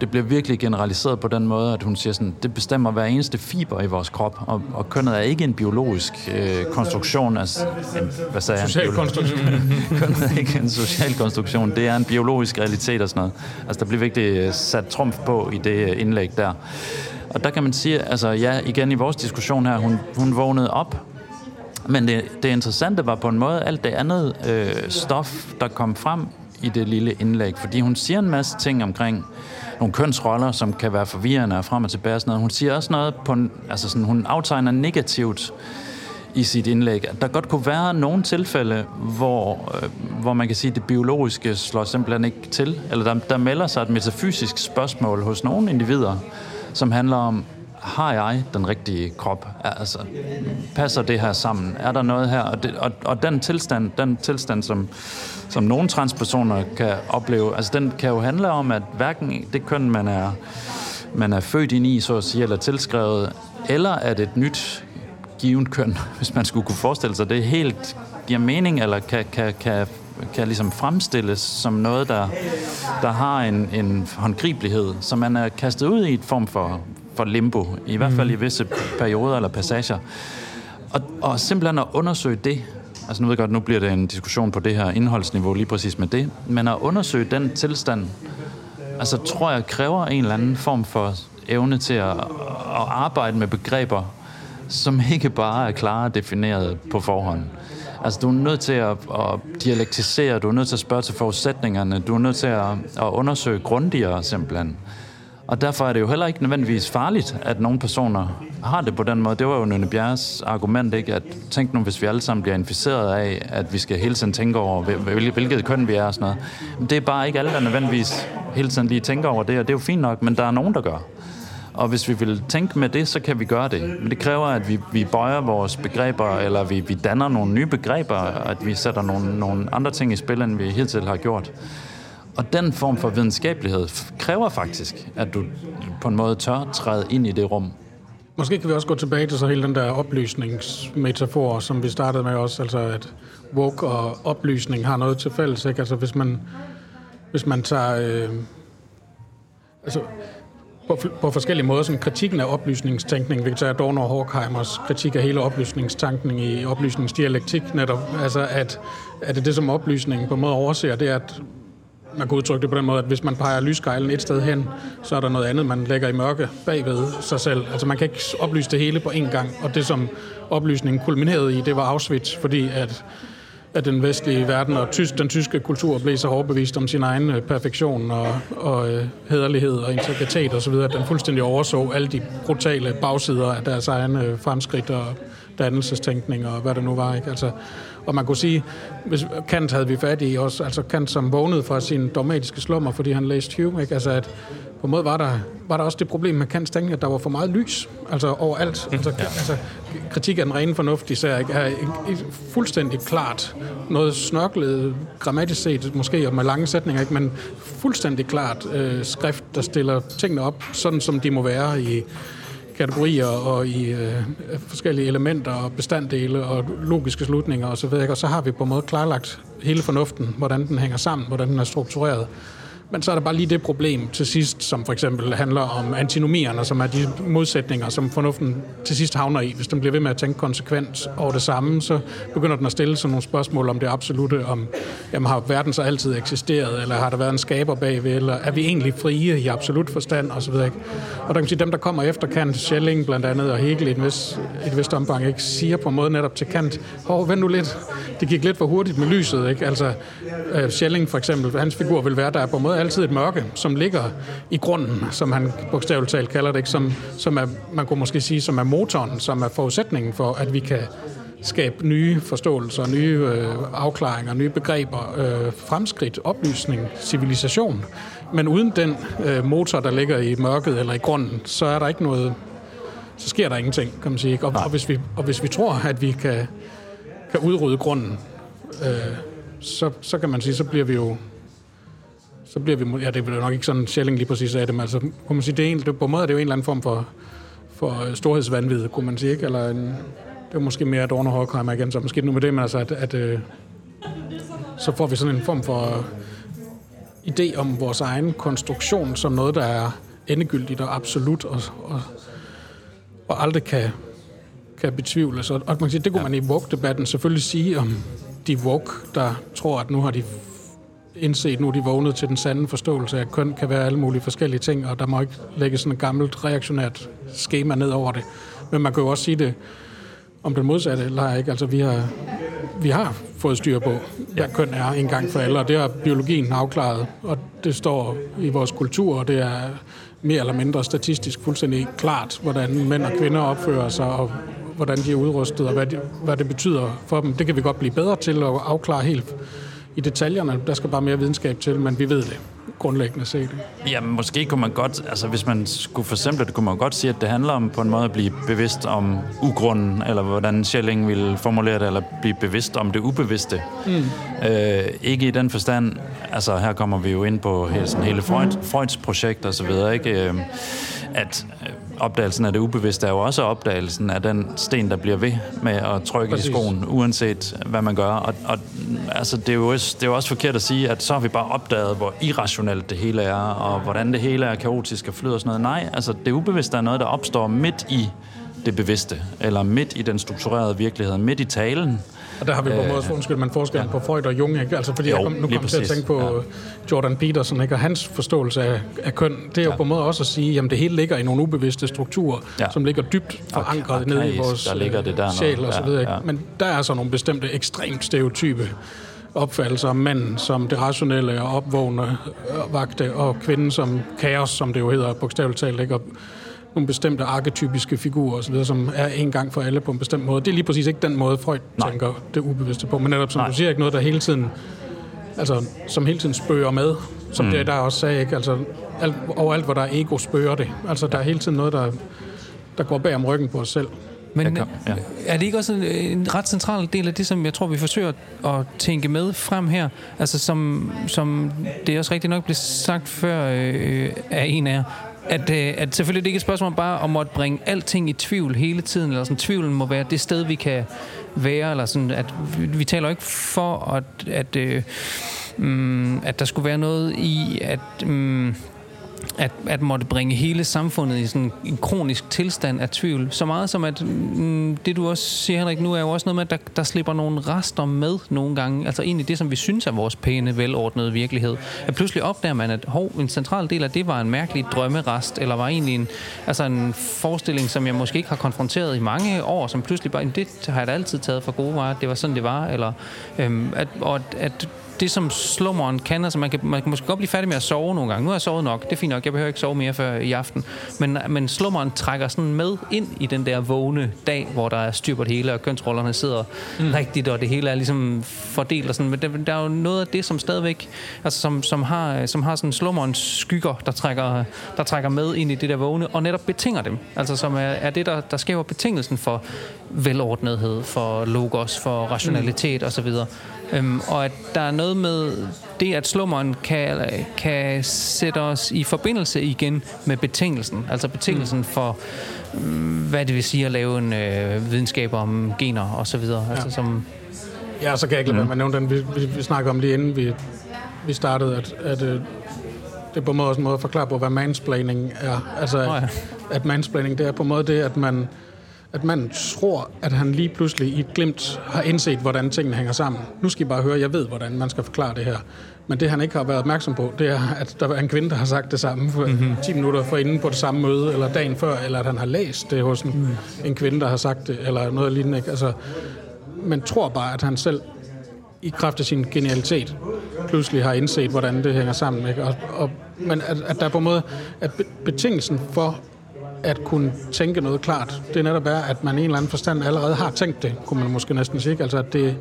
det bliver virkelig generaliseret på den måde, at hun siger sådan, det bestemmer hver eneste fiber i vores krop, og, og kønnet er ikke en biologisk øh, konstruktion, altså en, hvad sagde jeg? Social biolo- konstruktion. [LAUGHS] kønnet er ikke en social konstruktion, det er en biologisk realitet og sådan noget. Altså, der bliver virkelig øh, sat trumf på i det øh, indlæg der. Og der kan man sige, altså ja, igen i vores diskussion her, hun, hun vågnede op, men det, det interessante var på en måde alt det andet øh, stof, der kom frem i det lille indlæg, fordi hun siger en masse ting omkring nogle kønsroller, som kan være forvirrende og frem og tilbage og sådan noget. Hun siger også noget på en, altså sådan, hun aftegner negativt i sit indlæg, at der godt kunne være nogle tilfælde, hvor, øh, hvor man kan sige, at det biologiske slår simpelthen ikke til, eller der, der melder sig et metafysisk spørgsmål hos nogle individer, som handler om, har jeg den rigtige krop? Altså, passer det her sammen? Er der noget her? Og, det, og, og den tilstand, den tilstand som, som nogle transpersoner kan opleve, altså den kan jo handle om, at hverken det køn, man er, man er født ind i, så at sige, eller tilskrevet, eller at et nyt givet køn, [LAUGHS] hvis man skulle kunne forestille sig det, helt giver mening, eller kan, kan, kan, kan ligesom fremstilles som noget, der, der har en, en håndgribelighed, som man er kastet ud i et form for, for limbo, i hvert fald i visse perioder eller passager. Og, og simpelthen at undersøge det, altså nu ved jeg godt, nu bliver det en diskussion på det her indholdsniveau lige præcis med det, men at undersøge den tilstand, altså tror jeg kræver en eller anden form for evne til at, at arbejde med begreber, som ikke bare er klare defineret på forhånd. Altså, du er nødt til at, at dialektisere, du er nødt til at spørge til forudsætningerne, du er nødt til at, at undersøge grundigere simpelthen. Og derfor er det jo heller ikke nødvendigvis farligt, at nogle personer har det på den måde. Det var jo Nynne Bjerres argument, ikke? at tænk nu, hvis vi alle sammen bliver inficeret af, at vi skal hele tiden tænke over, hvilket køn vi er og sådan noget. Men det er bare ikke alle, der nødvendigvis hele tiden lige tænker over det, og det er jo fint nok, men der er nogen, der gør. Og hvis vi vil tænke med det, så kan vi gøre det. Men det kræver, at vi, vi bøjer vores begreber, eller vi, vi danner nogle nye begreber, at vi sætter nogle, nogle andre ting i spil, end vi hidtil har gjort. Og den form for videnskabelighed kræver faktisk, at du på en måde tør træde ind i det rum. Måske kan vi også gå tilbage til så hele den der oplysningsmetafor, som vi startede med også, altså at woke og oplysning har noget til fælles, ikke? Altså hvis man, hvis man tager... Øh, altså, på, på forskellige måder, som kritikken af oplysningstænkning. Vi kan tage Adorno og Horkheimers kritik af hele oplysningstanken i oplysningsdialektik netop. Altså, at, at det, det som oplysningen på en måde overser, det er, at man kan udtrykke det på den måde, at hvis man peger lyskejlen et sted hen, så er der noget andet, man lægger i mørke bagved sig selv. Altså man kan ikke oplyse det hele på én gang, og det som oplysningen kulminerede i, det var Auschwitz, fordi at at den vestlige verden og tysk, den tyske kultur blev så overbevist om sin egen øh, perfektion og, og øh, hederlighed og integritet osv., at den fuldstændig overså alle de brutale bagsider af deres egne øh, fremskridt og dannelsestænkning og hvad det nu var. Ikke? Altså, og man kunne sige, hvis Kant havde vi fat i også, altså Kant som vågnede fra sin dogmatiske slummer, fordi han læste Hume, ikke? Altså at på en måde var der, var der også det problem med Kants tænkning, at der var for meget lys, altså overalt. Altså, ja. altså kritik af den rene fornuft især, ikke? er fuldstændig klart noget snørklet, grammatisk set måske, og med lange sætninger, ikke? men fuldstændig klart øh, skrift, der stiller tingene op, sådan som de må være i kategorier og i øh, forskellige elementer og bestanddele og logiske slutninger osv. Og, og så har vi på en måde klarlagt hele fornuften, hvordan den hænger sammen, hvordan den er struktureret. Men så er der bare lige det problem til sidst, som for eksempel handler om antinomierne, som er de modsætninger, som fornuften til sidst havner i. Hvis den bliver ved med at tænke konsekvent over det samme, så begynder den at stille sig nogle spørgsmål om det absolute, om jamen, har verden så altid eksisteret, eller har der været en skaber bagved, eller er vi egentlig frie i absolut forstand, osv. Og der kan man sige, dem, der kommer efter Kant, Schelling blandt andet, og Hegel i et vist, et vist omfang, ikke, siger på en måde netop til Kant, hov, vent nu lidt, det gik lidt for hurtigt med lyset, ikke? Altså, øh, Schelling for eksempel, hans figur vil være, der er på en måde altid et mørke, som ligger i grunden, som han bogstaveligt talt kalder det, ikke? Som, som er, man kunne måske sige, som er motoren, som er forudsætningen for, at vi kan skabe nye forståelser, nye øh, afklaringer, nye begreber, øh, fremskridt, oplysning, civilisation. Men uden den øh, motor, der ligger i mørket eller i grunden, så er der ikke noget, så sker der ingenting, kan man sige. Og, og, hvis, vi, og hvis vi tror, at vi kan, kan udrydde grunden, øh, så, så kan man sige, så bliver vi jo så bliver vi, ja, det er nok ikke sådan sjældent lige præcis af det, men altså, kunne man sige, det er en, det, på en måde er det jo en eller anden form for, for storhedsvandvid, kunne man sige, ikke? Eller en, det er måske mere Adorno Horkheimer igen, så måske nu med det, men altså, at, at øh, så får vi sådan en form for idé om vores egen konstruktion som noget, der er endegyldigt og absolut og, og, og aldrig kan, kan betvivles. Og, og man kan sige, det kunne ja. man i woke-debatten selvfølgelig sige om de woke, der tror, at nu har de indset, nu de vågnet til den sande forståelse at køn kan være alle mulige forskellige ting, og der må ikke lægge sådan et gammelt reaktionært schema ned over det. Men man kan jo også sige det om den modsatte lejr, ikke? Altså, vi har, vi har fået styr på, hvad køn er en gang for alle, og det har biologien afklaret, og det står i vores kultur, og det er mere eller mindre statistisk fuldstændig klart, hvordan mænd og kvinder opfører sig, og hvordan de er udrustet, og hvad, de, hvad det betyder for dem. Det kan vi godt blive bedre til at afklare helt i detaljerne. Der skal bare mere videnskab til, men vi ved det. grundlæggende set. Ja, måske kunne man godt, altså hvis man skulle forsimple det, kunne man godt sige, at det handler om på en måde at blive bevidst om ugrunden, eller hvordan Schelling ville formulere det, eller blive bevidst om det ubevidste. Mm. Øh, ikke i den forstand, altså her kommer vi jo ind på hele, sådan, hele Freud, Freuds projekt og så videre, ikke? Øh, at øh, opdagelsen af det ubevidste er jo også opdagelsen af den sten, der bliver ved med at trykke Præcis. i skoen, uanset hvad man gør. Og, og altså, det, er jo også, det er jo også forkert at sige, at så har vi bare opdaget, hvor irrationelt det hele er, og hvordan det hele er kaotisk og flyder og sådan noget. Nej, altså det ubevidste er noget, der opstår midt i det bevidste, eller midt i den strukturerede virkelighed, midt i talen. Og der har vi på en måde, undskyld, man forskellen ja. på Freud og Jung, ikke? Altså, fordi jo, jeg kom, nu kom til at tænke på ja. Jordan Peterson, ikke? og hans forståelse af, af køn, det er jo ja. på en måde også at sige, jamen det hele ligger i nogle ubevidste strukturer, ja. som ligger dybt forankret okay. nede i vores der ligger det der sjæl og så videre. Ikke? Ja. Men der er så nogle bestemte ekstremt stereotype opfattelser af manden som det rationelle og opvågne vagte, og kvinden som kaos, som det jo hedder bogstaveligt talt, ikke? Og nogle bestemte arketypiske figurer osv., som er en gang for alle på en bestemt måde. Det er lige præcis ikke den måde, Freud Nej. tænker det ubevidste på, men netop som Nej. du siger, ikke noget, der hele tiden, altså, som hele tiden spørger med, som mm. det der også sagde, ikke? Altså, alt, overalt, hvor der er ego, spørger det. Altså, der er hele tiden noget, der, der går bag om ryggen på os selv. Men kan, ja. er det ikke også en, en ret central del af det, som jeg tror, vi forsøger at tænke med frem her? Altså som, som det også rigtigt nok blev sagt før øh, af en af jer, at, øh, at selvfølgelig det ikke er et spørgsmål bare om at bringe alting i tvivl hele tiden, eller sådan, tvivlen må være det sted, vi kan være, eller sådan, at vi, vi taler ikke for, at, at, øh, um, at der skulle være noget i, at... Um, at, at måtte bringe hele samfundet i sådan en kronisk tilstand af tvivl. Så meget som at, mm, det du også siger, Henrik, nu er jo også noget med, at der, der slipper nogle rester med nogle gange. Altså egentlig det, som vi synes er vores pæne, velordnede virkelighed. At pludselig opdager man, at hov, en central del af det var en mærkelig drømmerest, eller var egentlig en, altså en forestilling, som jeg måske ikke har konfronteret i mange år, som pludselig bare, det har jeg da altid taget for gode varer, det var sådan, det var. Eller, øhm, at, og at, at det, som slummeren kan. Altså, man kan, man kan måske godt blive færdig med at sove nogle gange. Nu har jeg sovet nok. Det er fint nok. Jeg behøver ikke sove mere før i aften. Men, men slummeren trækker sådan med ind i den der vågne dag, hvor der er styr på det hele, og kønsrollerne sidder mm. rigtigt, og det hele er ligesom fordelt. Og sådan. Men der, der er jo noget af det, som stadigvæk, altså som, som har, som har sådan slummerens skygger, der trækker, der trækker med ind i det der vågne, og netop betinger dem. Altså som er, er det, der, der skaber betingelsen for velordnethed, for logos, for rationalitet mm. osv. Øhm, og at der er noget med det, at slummeren kan, kan sætte os i forbindelse igen med betingelsen. Altså betingelsen mm. for, mm, hvad det vil sige at lave en øh, videnskab om gener og så videre. Ja. Altså, som, ja, så kan jeg ikke lade være med at nævne den. Vi, vi, vi snakker om lige inden vi, vi startede, at, at øh, det er på en måde også en måde at forklare på, hvad mansplaining er. Altså, oh, ja. at, at mansplaining, det er på en måde det, at man at man tror, at han lige pludselig i et glimt har indset, hvordan tingene hænger sammen. Nu skal I bare høre, jeg ved, hvordan man skal forklare det her. Men det, han ikke har været opmærksom på, det er, at der er en kvinde, der har sagt det samme for mm-hmm. 10 minutter for inden på det samme møde, eller dagen før, eller at han har læst det hos en, mm. en kvinde, der har sagt det, eller noget lignende. Ikke? Altså, man tror bare, at han selv i kraft af sin genialitet pludselig har indset, hvordan det hænger sammen. Ikke? Og, og, men at, at der er på en måde, at betingelsen for at kunne tænke noget klart. Det er netop er, at man i en eller anden forstand allerede har tænkt det, kunne man måske næsten sige. Altså at det,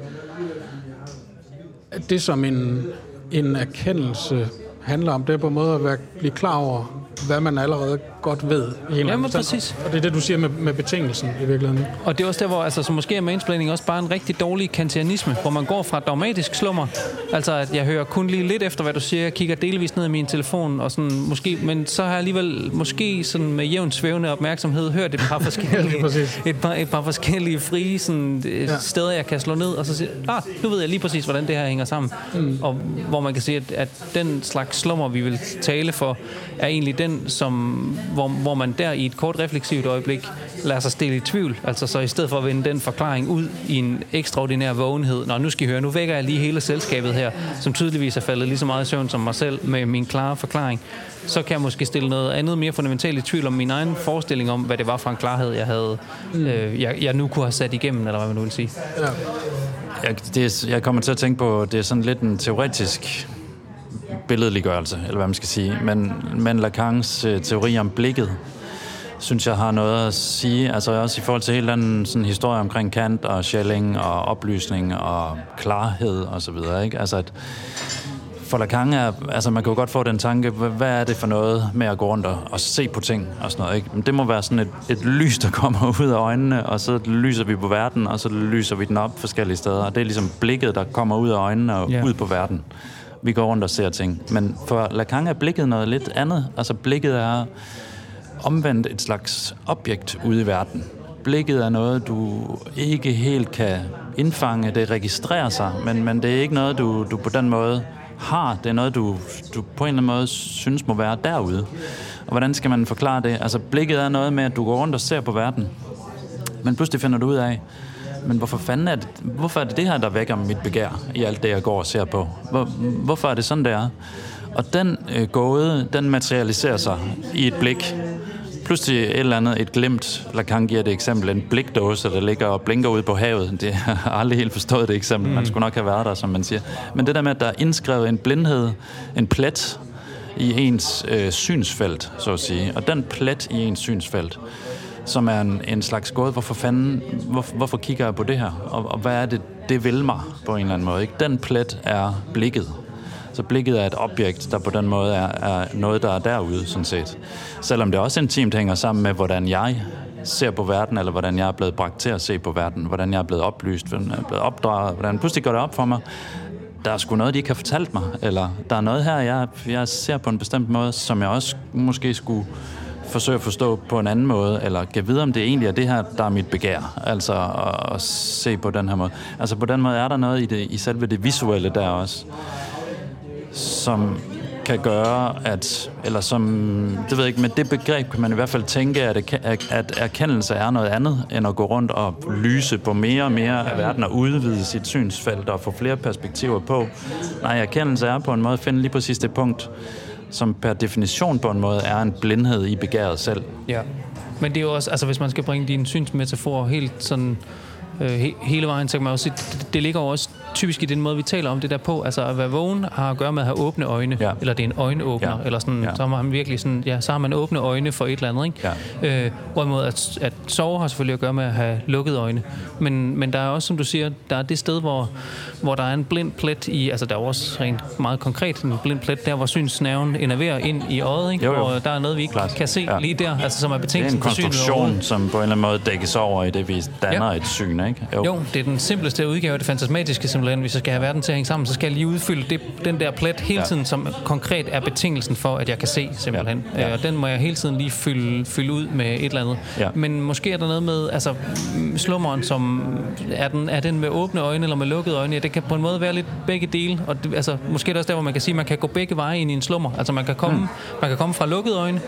at det som en, en erkendelse handler om, det er på en måde at være, blive klar over, hvad man allerede godt ved. I en Jamen, præcis. Og det er det, du siger med, med betingelsen i virkeligheden. Og det er også der, hvor altså, så måske er mansplaining også bare en rigtig dårlig kantianisme, hvor man går fra dogmatisk slummer, altså at jeg hører kun lige lidt efter, hvad du siger, jeg kigger delvis ned i min telefon, og sådan, måske, men så har jeg alligevel måske sådan med jævn svævende opmærksomhed hørt et par [LAUGHS] forskellige, et, par, et par forskellige frie sådan, øh, ja. steder, jeg kan slå ned, og så sige, ah, nu ved jeg lige præcis, hvordan det her hænger sammen. Mm. Og hvor man kan sige, at, at den slags slummer, vi vil tale for, er egentlig den, som hvor, hvor man der i et kort refleksivt øjeblik lader sig stille i tvivl. Altså så i stedet for at vende den forklaring ud i en ekstraordinær vågenhed. Nå, nu skal I høre, nu vækker jeg lige hele selskabet her, som tydeligvis er faldet lige så meget i søvn som mig selv med min klare forklaring. Så kan jeg måske stille noget andet mere fundamentalt i tvivl om min egen forestilling om, hvad det var for en klarhed, jeg havde, mm. øh, jeg, jeg nu kunne have sat igennem, eller hvad man nu vil sige. Ja. Jeg, det er, jeg kommer til at tænke på, det er sådan lidt en teoretisk billedliggørelse, eller hvad man skal sige. Men, men Lacans øh, teori om blikket, synes jeg har noget at sige. Altså også i forhold til hele den sådan, historie omkring Kant og Schelling og oplysning og klarhed og så videre. Ikke? Altså at for Lacan er, altså man kan jo godt få den tanke, hvad, er det for noget med at gå rundt og, og se på ting og sådan noget, ikke? Men det må være sådan et, et lys, der [LAUGHS] kommer ud af øjnene, og så lyser vi på verden, og så lyser vi den op forskellige steder. Og det er ligesom blikket, der kommer ud af øjnene og Ja. ud på verden. Vi går rundt og ser ting. Men for Lacan er blikket noget lidt andet. Altså blikket er omvendt et slags objekt ude i verden. Blikket er noget, du ikke helt kan indfange. Det registrerer sig, men, men det er ikke noget, du, du på den måde har. Det er noget, du, du på en eller anden måde synes må være derude. Og hvordan skal man forklare det? Altså blikket er noget med, at du går rundt og ser på verden. Men pludselig finder du ud af, men hvorfor fanden er det, hvorfor er det det her, der vækker mit begær i alt det, jeg går og ser på? Hvor, hvorfor er det sådan, det er? Og den øh, gåde, den materialiserer sig i et blik. Pludselig et eller andet, et glemt, Lacan giver det eksempel, en blikdåse, der ligger og blinker ud på havet. Det har aldrig helt forstået det eksempel. Man skulle nok have været der, som man siger. Men det der med, at der er indskrevet en blindhed, en plet i ens øh, synsfelt, så at sige. Og den plet i ens synsfelt, som er en, en slags gåde. Hvorfor fanden, hvor, hvorfor kigger jeg på det her? Og, og hvad er det, det vil mig på en eller anden måde? Ikke? Den plet er blikket. Så blikket er et objekt, der på den måde er, er noget, der er derude, sådan set. Selvom det også intimt hænger sammen med, hvordan jeg ser på verden, eller hvordan jeg er blevet bragt til at se på verden, hvordan jeg er blevet oplyst, hvordan jeg er blevet opdraget, hvordan pludselig går det op for mig, der er sgu noget, de ikke har fortalt mig, eller der er noget her, jeg, jeg ser på en bestemt måde, som jeg også måske skulle forsøge at forstå på en anden måde, eller kan vide, om det egentlig er det her, der er mit begær, altså at, at se på den her måde. Altså på den måde er der noget i, det, i selve det visuelle der også, som kan gøre, at, eller som, det ved jeg ikke, med det begreb kan man i hvert fald tænke, at, at, at erkendelse er noget andet, end at gå rundt og lyse på mere og mere af verden og udvide sit synsfelt og få flere perspektiver på. Nej, erkendelse er på en måde at finde lige præcis det punkt, som per definition på en måde er en blindhed i begæret selv. Ja. Men det er jo også, altså hvis man skal bringe din synsmetafor helt sådan øh, he, hele vejen, så kan man også sige, det, det ligger jo også typisk i den måde, vi taler om det der på. Altså at være vågen har at gøre med at have åbne øjne, Ja. eller det er en øjenåbner, Ja. eller sådan, Ja. så har man virkelig sådan, ja, så har man åbne øjne for et eller andet, ikke? Øh, hvorimod at, at sove har selvfølgelig at gøre med at have lukkede øjne. Men, men der er også, som du siger, der er det sted, hvor, hvor der er en blind plet i, altså der er jo også rent meget konkret en blind plet, der hvor synsnerven innerverer ind i øjet, ikke? Jo, jo. Hvor der er noget, vi ikke Klart. kan se Ja. lige der, altså som er Det er betingelsen en for synet konstruktion, overhovedet. som på en eller anden måde dækkes over i det, vi danner Ja. et syn, ikke? Jo, det er den simpleste udgave af det fantasmatiske simpelthen. Hvis jeg skal have verden til at hænge sammen, så skal jeg lige udfylde det, den der plet hele Ja. tiden, som konkret er betingelsen for, at jeg kan se simpelthen. Ja. Ja. Øh, Og den må jeg hele tiden lige fylde, fylde ud med et eller andet. Ja. Men måske er der noget med, altså mm, slummeren, som er den, er den med åbne øjne eller med lukkede øjne? Ja, det kan på en måde være lidt begge dele. Og det, altså, måske er det også der, hvor man kan sige, at man kan gå begge veje ind i en slummer. Altså man kan komme, mm. man kan komme fra lukkede øjne,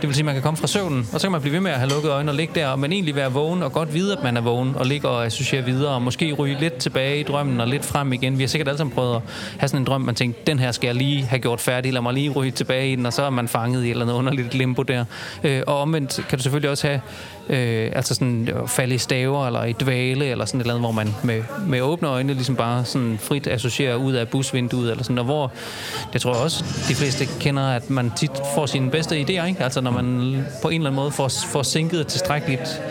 det vil sige, at man kan komme fra søvnen, og så kan man blive ved med at have lukkede øjne og ligge der, men egentlig være vågen og godt vide, at man er vågen, og ligge og associere videre, og måske ryge lidt tilbage i drømmen og lidt frem igen. Vi har sikkert alle sammen prøvet at have sådan en drøm, man tænker, den her skal jeg lige have gjort færdig, lad mig lige ryge tilbage i den, og så er man fanget i et eller andet underligt limbo der. Øh, og omvendt kan du selvfølgelig også have øh, altså sådan øh, falde i staver, eller i dvale, eller sådan et eller andet, hvor man med, med åbne øjne ligesom bare sådan frit associerer ud af busvinduet, eller sådan, og hvor, jeg tror også, de fleste kender, at man tit får sine bedste idéer, ikke? Altså når man på en eller anden måde får, får sænket tilstrækkeligt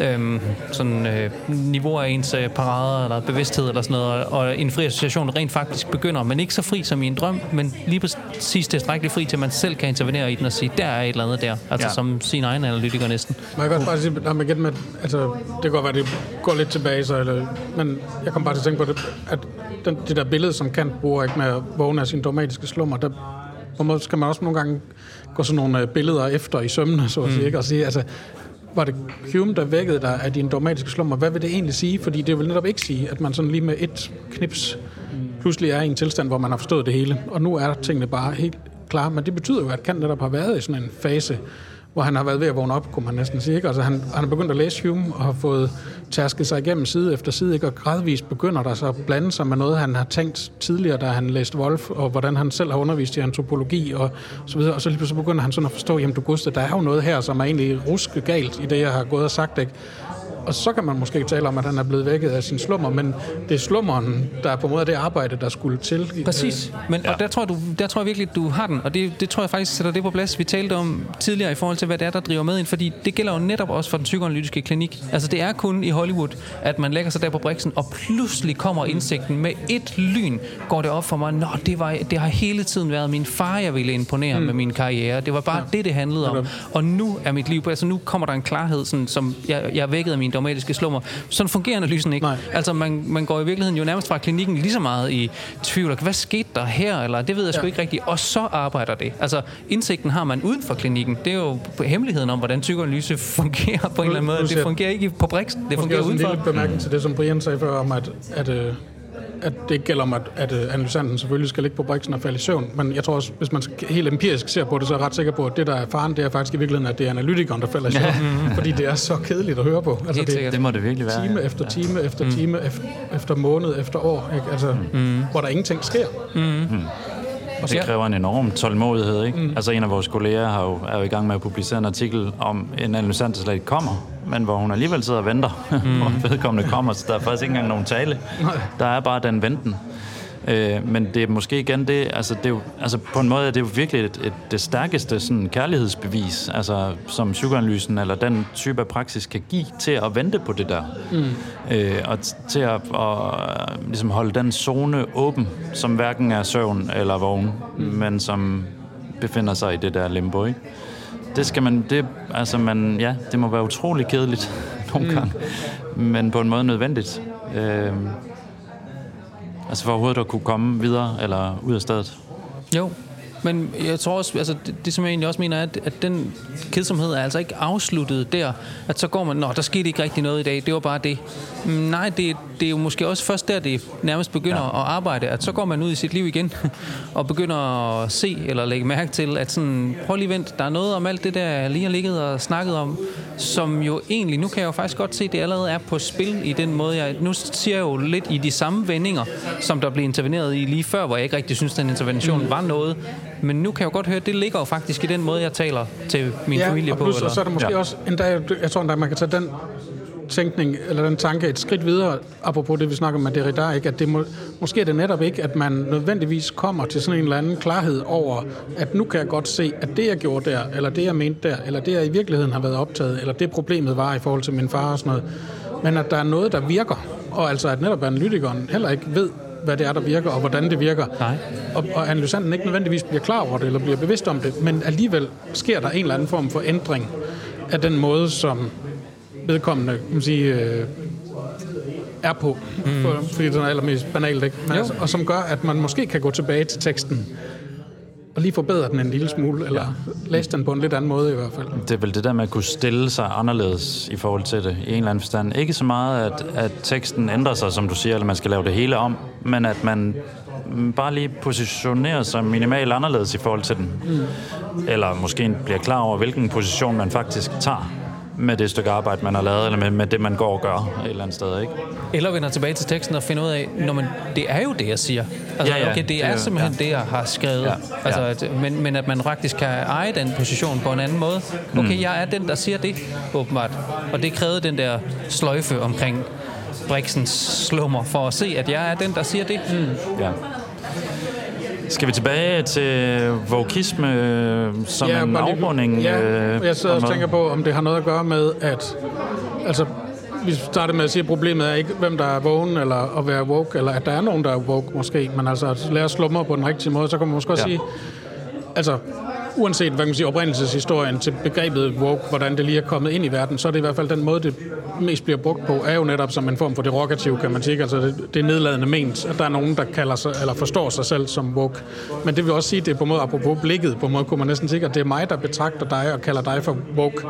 øhm, sådan, øh, niveau af ens øh, parader eller bevidsthed eller sådan noget, og, en fri association rent faktisk begynder, men ikke så fri som i en drøm, men lige præcis tilstrækkeligt fri til, at man selv kan intervenere i den og sige, der er et eller andet der, altså Ja. som sin egen analytiker næsten. Må jeg godt bare sige, man igen med, altså, det kan godt være, det går lidt tilbage, så, eller, men jeg kom bare til at tænke på det, at den, det der billede, som Kant bruger ikke med at vågne af sin dogmatiske slummer, der på en måde skal man også nogle gange gå sådan nogle øh, billeder efter i sømne, så at sige, ikke? og sige, altså, var det Hume, der vækkede dig af din dogmatiske slummer? Hvad vil det egentlig sige? Fordi det vil netop ikke sige, at man sådan lige med et knips pludselig er i en tilstand, hvor man har forstået det hele. Og nu er tingene bare helt klare. Men det betyder jo, at Kant netop har været i sådan en fase, hvor han har været ved at vågne op, kunne man næsten sige. Ikke? Altså, han, han er begyndt at læse Hume og har fået tærsket sig igennem side efter side, ikke? og gradvist begynder der så at blande sig med noget, han har tænkt tidligere, da han læste Wolf, og hvordan han selv har undervist i antropologi og så videre. Og så lige pludselig begynder han sådan at forstå, jamen du Gustav, der er jo noget her, som er egentlig ruske galt i det, jeg har gået og sagt. Ikke? Og så kan man måske tale om, at han er blevet vækket af sin slummer, men det er slummeren, der er på en måde det arbejde, der skulle til. Præcis. Men, ja. Og der tror, du, der tror jeg virkelig, at du har den, og det, det tror jeg faktisk sætter det på plads, vi talte om tidligere i forhold til, hvad det er, der driver med ind, fordi det gælder jo netop også for den psykoanalytiske klinik. Altså det er kun i Hollywood, at man lægger sig der på briksen, og pludselig kommer indsigten med et lyn, går det op for mig, nå, det, var, det har hele tiden været min far, jeg ville imponere mm. med min karriere. Det var bare ja. det, det handlede om. Og nu er mit liv, altså nu kommer der en klarhed, sådan, som jeg, jeg er vækket af min dogmatiske slummer. Sådan fungerer analysen ikke. Nej. Altså man, man går i virkeligheden jo nærmest fra klinikken lige så meget i tvivl. Hvad skete der her? Eller det ved jeg sgu Ja. ikke rigtigt. Og så arbejder det. Altså indsigten har man uden for klinikken. Det er jo hemmeligheden om, hvordan psykoanalyse fungerer på en eller anden måde. Det fungerer ikke på briksen. Det fungerer også en udenfor. lille bemærkning til det, som Brian sagde før om, at, at, øh, at det ikke gælder om, at, at øh, analysanten selvfølgelig skal ligge på briksen og falde i søvn. Men jeg tror også, hvis man helt empirisk ser på det, så er jeg ret sikker på, at det, der er faren, det er faktisk i virkeligheden, at det er analytikeren, der falder i søvn. [LAUGHS] Fordi det er så kedeligt at høre på. Altså, det, sikkert. Det må det virkelig være. time ja. efter time efter time, efter, efter måned efter år, ikke? Altså, hvor der ingenting sker. Og det kræver en enorm tålmodighed, ikke? Mm. Altså en af vores kolleger har jo, er jo i gang med at publicere en artikel om en analysant, der slet ikke kommer, men hvor hun alligevel sidder og venter, [LAUGHS] mm. hvor vedkommende kommer, så der er faktisk ikke engang nogen tale. Der er bare den venten. Øh, men det er måske igen det, altså, det er jo, altså på en måde er det jo virkelig et, et, det stærkeste sådan, kærlighedsbevis, altså, som psykoanalysen eller den type af praksis kan give til at vente på det der. Mm. Øh, og til at og, ligesom holde den zone åben, som hverken er søvn eller vågen, mm. men som befinder sig i det der limbo, ikke? Det skal man, det, altså man, ja, det må være utrolig kedeligt [LAUGHS] nogle gange, men på en måde nødvendigt. Øh, altså for overhovedet at kunne komme videre eller ud af stedet. Jo, men jeg tror også, altså det, det som jeg egentlig også mener, er, at, at den kedsomhed er altså ikke afsluttet der, at så går man, nå, der skete ikke rigtig noget i dag, det var bare det. Mm, Nej, det, det er jo måske også først der, det nærmest begynder ja. at arbejde, at så går man ud i sit liv igen, [LAUGHS] og begynder at se eller lægge mærke til, at sådan, prøv lige vent, der er noget om alt det der, jeg lige har ligget og snakket om, som jo egentlig, nu kan jeg jo faktisk godt se, det allerede er på spil i den måde, jeg, nu siger jeg jo lidt i de samme vendinger, som der blev interveneret i lige før, hvor jeg ikke rigtig synes, den intervention var noget, men nu kan jeg jo godt høre, at det ligger jo faktisk i den måde, jeg taler til min ja, familie og på. plus, Eller? og så er der måske Ja. også endda, jeg tror endda, man kan tage den tænkning, eller den tanke et skridt videre, apropos det, vi snakker med Derrida, ikke? at det må, måske er det netop ikke, at man nødvendigvis kommer til sådan en eller anden klarhed over, at nu kan jeg godt se, at det, jeg gjorde der, eller det, jeg mente der, eller det, jeg i virkeligheden har været optaget, eller det problemet var i forhold til min far og sådan noget, men at der er noget, der virker, og altså at netop analytikeren heller ikke ved, hvad det er, der virker, og hvordan det virker. Nej. Og, og analysanten ikke nødvendigvis bliver klar over det, eller bliver bevidst om det, men alligevel sker der en eller anden form for ændring af den måde, som vedkommende kan man sige, øh, er på, mm. for, fordi den er allermest banalt, ikke? Men altså, og som gør, at man måske kan gå tilbage til teksten og lige forbedre den en lille smule, eller ja. læse den på en lidt anden måde i hvert fald. Det er vel det der med at kunne stille sig anderledes i forhold til det, i en eller anden forstand. Ikke så meget, at, at teksten ændrer sig, som du siger, eller man skal lave det hele om, men at man bare lige positionerer sig minimalt anderledes i forhold til den. Mm. Eller måske bliver klar over, hvilken position man faktisk tager med det stykke arbejde, man har lavet, eller med, med det, man går og gør et eller andet sted, ikke? Eller vender tilbage til teksten og finder ud af, når man, det er jo det, jeg siger. Altså, Ja, ja, okay, det det er jo- simpelthen ja. det, jeg har skrevet. Ja, Altså, ja. at, men, men at man faktisk kan eje den position på en anden måde. Okay, Mm. jeg er den, der siger det, åbenbart. Og det krævede den der sløjfe omkring Brixens slummer, for at se, at jeg er den, der siger det. Mm. Ja. Skal vi tilbage til vokisme som en bare lige- afrunding? Ja, øh, jeg sidder og tænker på, om det har noget at gøre med, at altså, vi startede med at sige, at problemet er ikke, hvem der er vågen, eller at være woke, eller at der er nogen, der er woke måske, men altså at lære at slumre på den rigtige måde, så kan man måske også Ja. sige, altså uanset hvad man siger, oprindelseshistorien til begrebet woke, hvordan det lige er kommet ind i verden, så er det i hvert fald den måde, det mest bliver brugt på, er jo netop som en form for derogativ, kan man sige. Altså det, det er nedladende ment, at der er nogen, der kalder sig, eller forstår sig selv som woke. Men det vil også sige, det er på en måde, apropos blikket, på en måde kunne man næsten sige, at det er mig, der betragter dig og kalder dig for woke,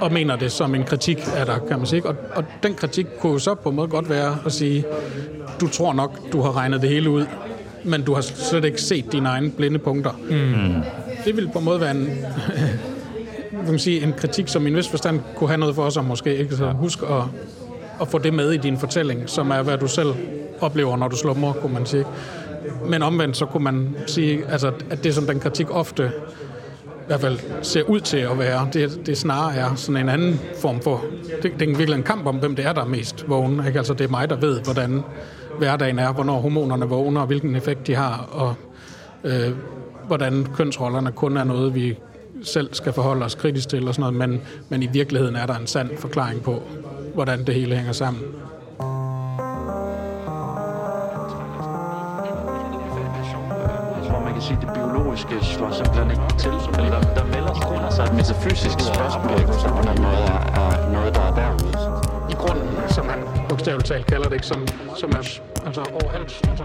og mener det som en kritik af dig, kan man sige. Og, og den kritik kunne jo så på en måde godt være at sige, du tror nok, du har regnet det hele ud, men du har slet ikke set dine egne blinde punkter. Mm. Det vil på en måde være en, [LAUGHS] kan man sige, en kritik, som i en vis forstand kunne have noget for sig måske. Ikke? Så husk at, at få det med i din fortælling, som er, hvad du selv oplever, når du slumrer, kunne man sige. Men omvendt, så kunne man sige, altså, at det, som den kritik ofte hvert fald ser ud til at være. Det, det snarere er sådan en anden form for... Det, det er virkelig en kamp om, hvem det er, der er mest vågen. Ikke? Altså, det er mig, der ved, hvordan hverdagen er, hvornår hormonerne vågner, og hvilken effekt de har, og øh, hvordan kønsrollerne kun er noget, vi selv skal forholde os kritisk til og sådan noget, men, men i virkeligheden er der en sand forklaring på, hvordan det hele hænger sammen. Man kan sige, at det biologiske slår simpelthen ikke til. Eller der, der melder sig under sig altså, et metafysisk spørgsmål, som på måde er, er noget, der er derude. I grunden, som han bogstaveligt talt kalder det, ikke, som, som er altså overalt. Altså,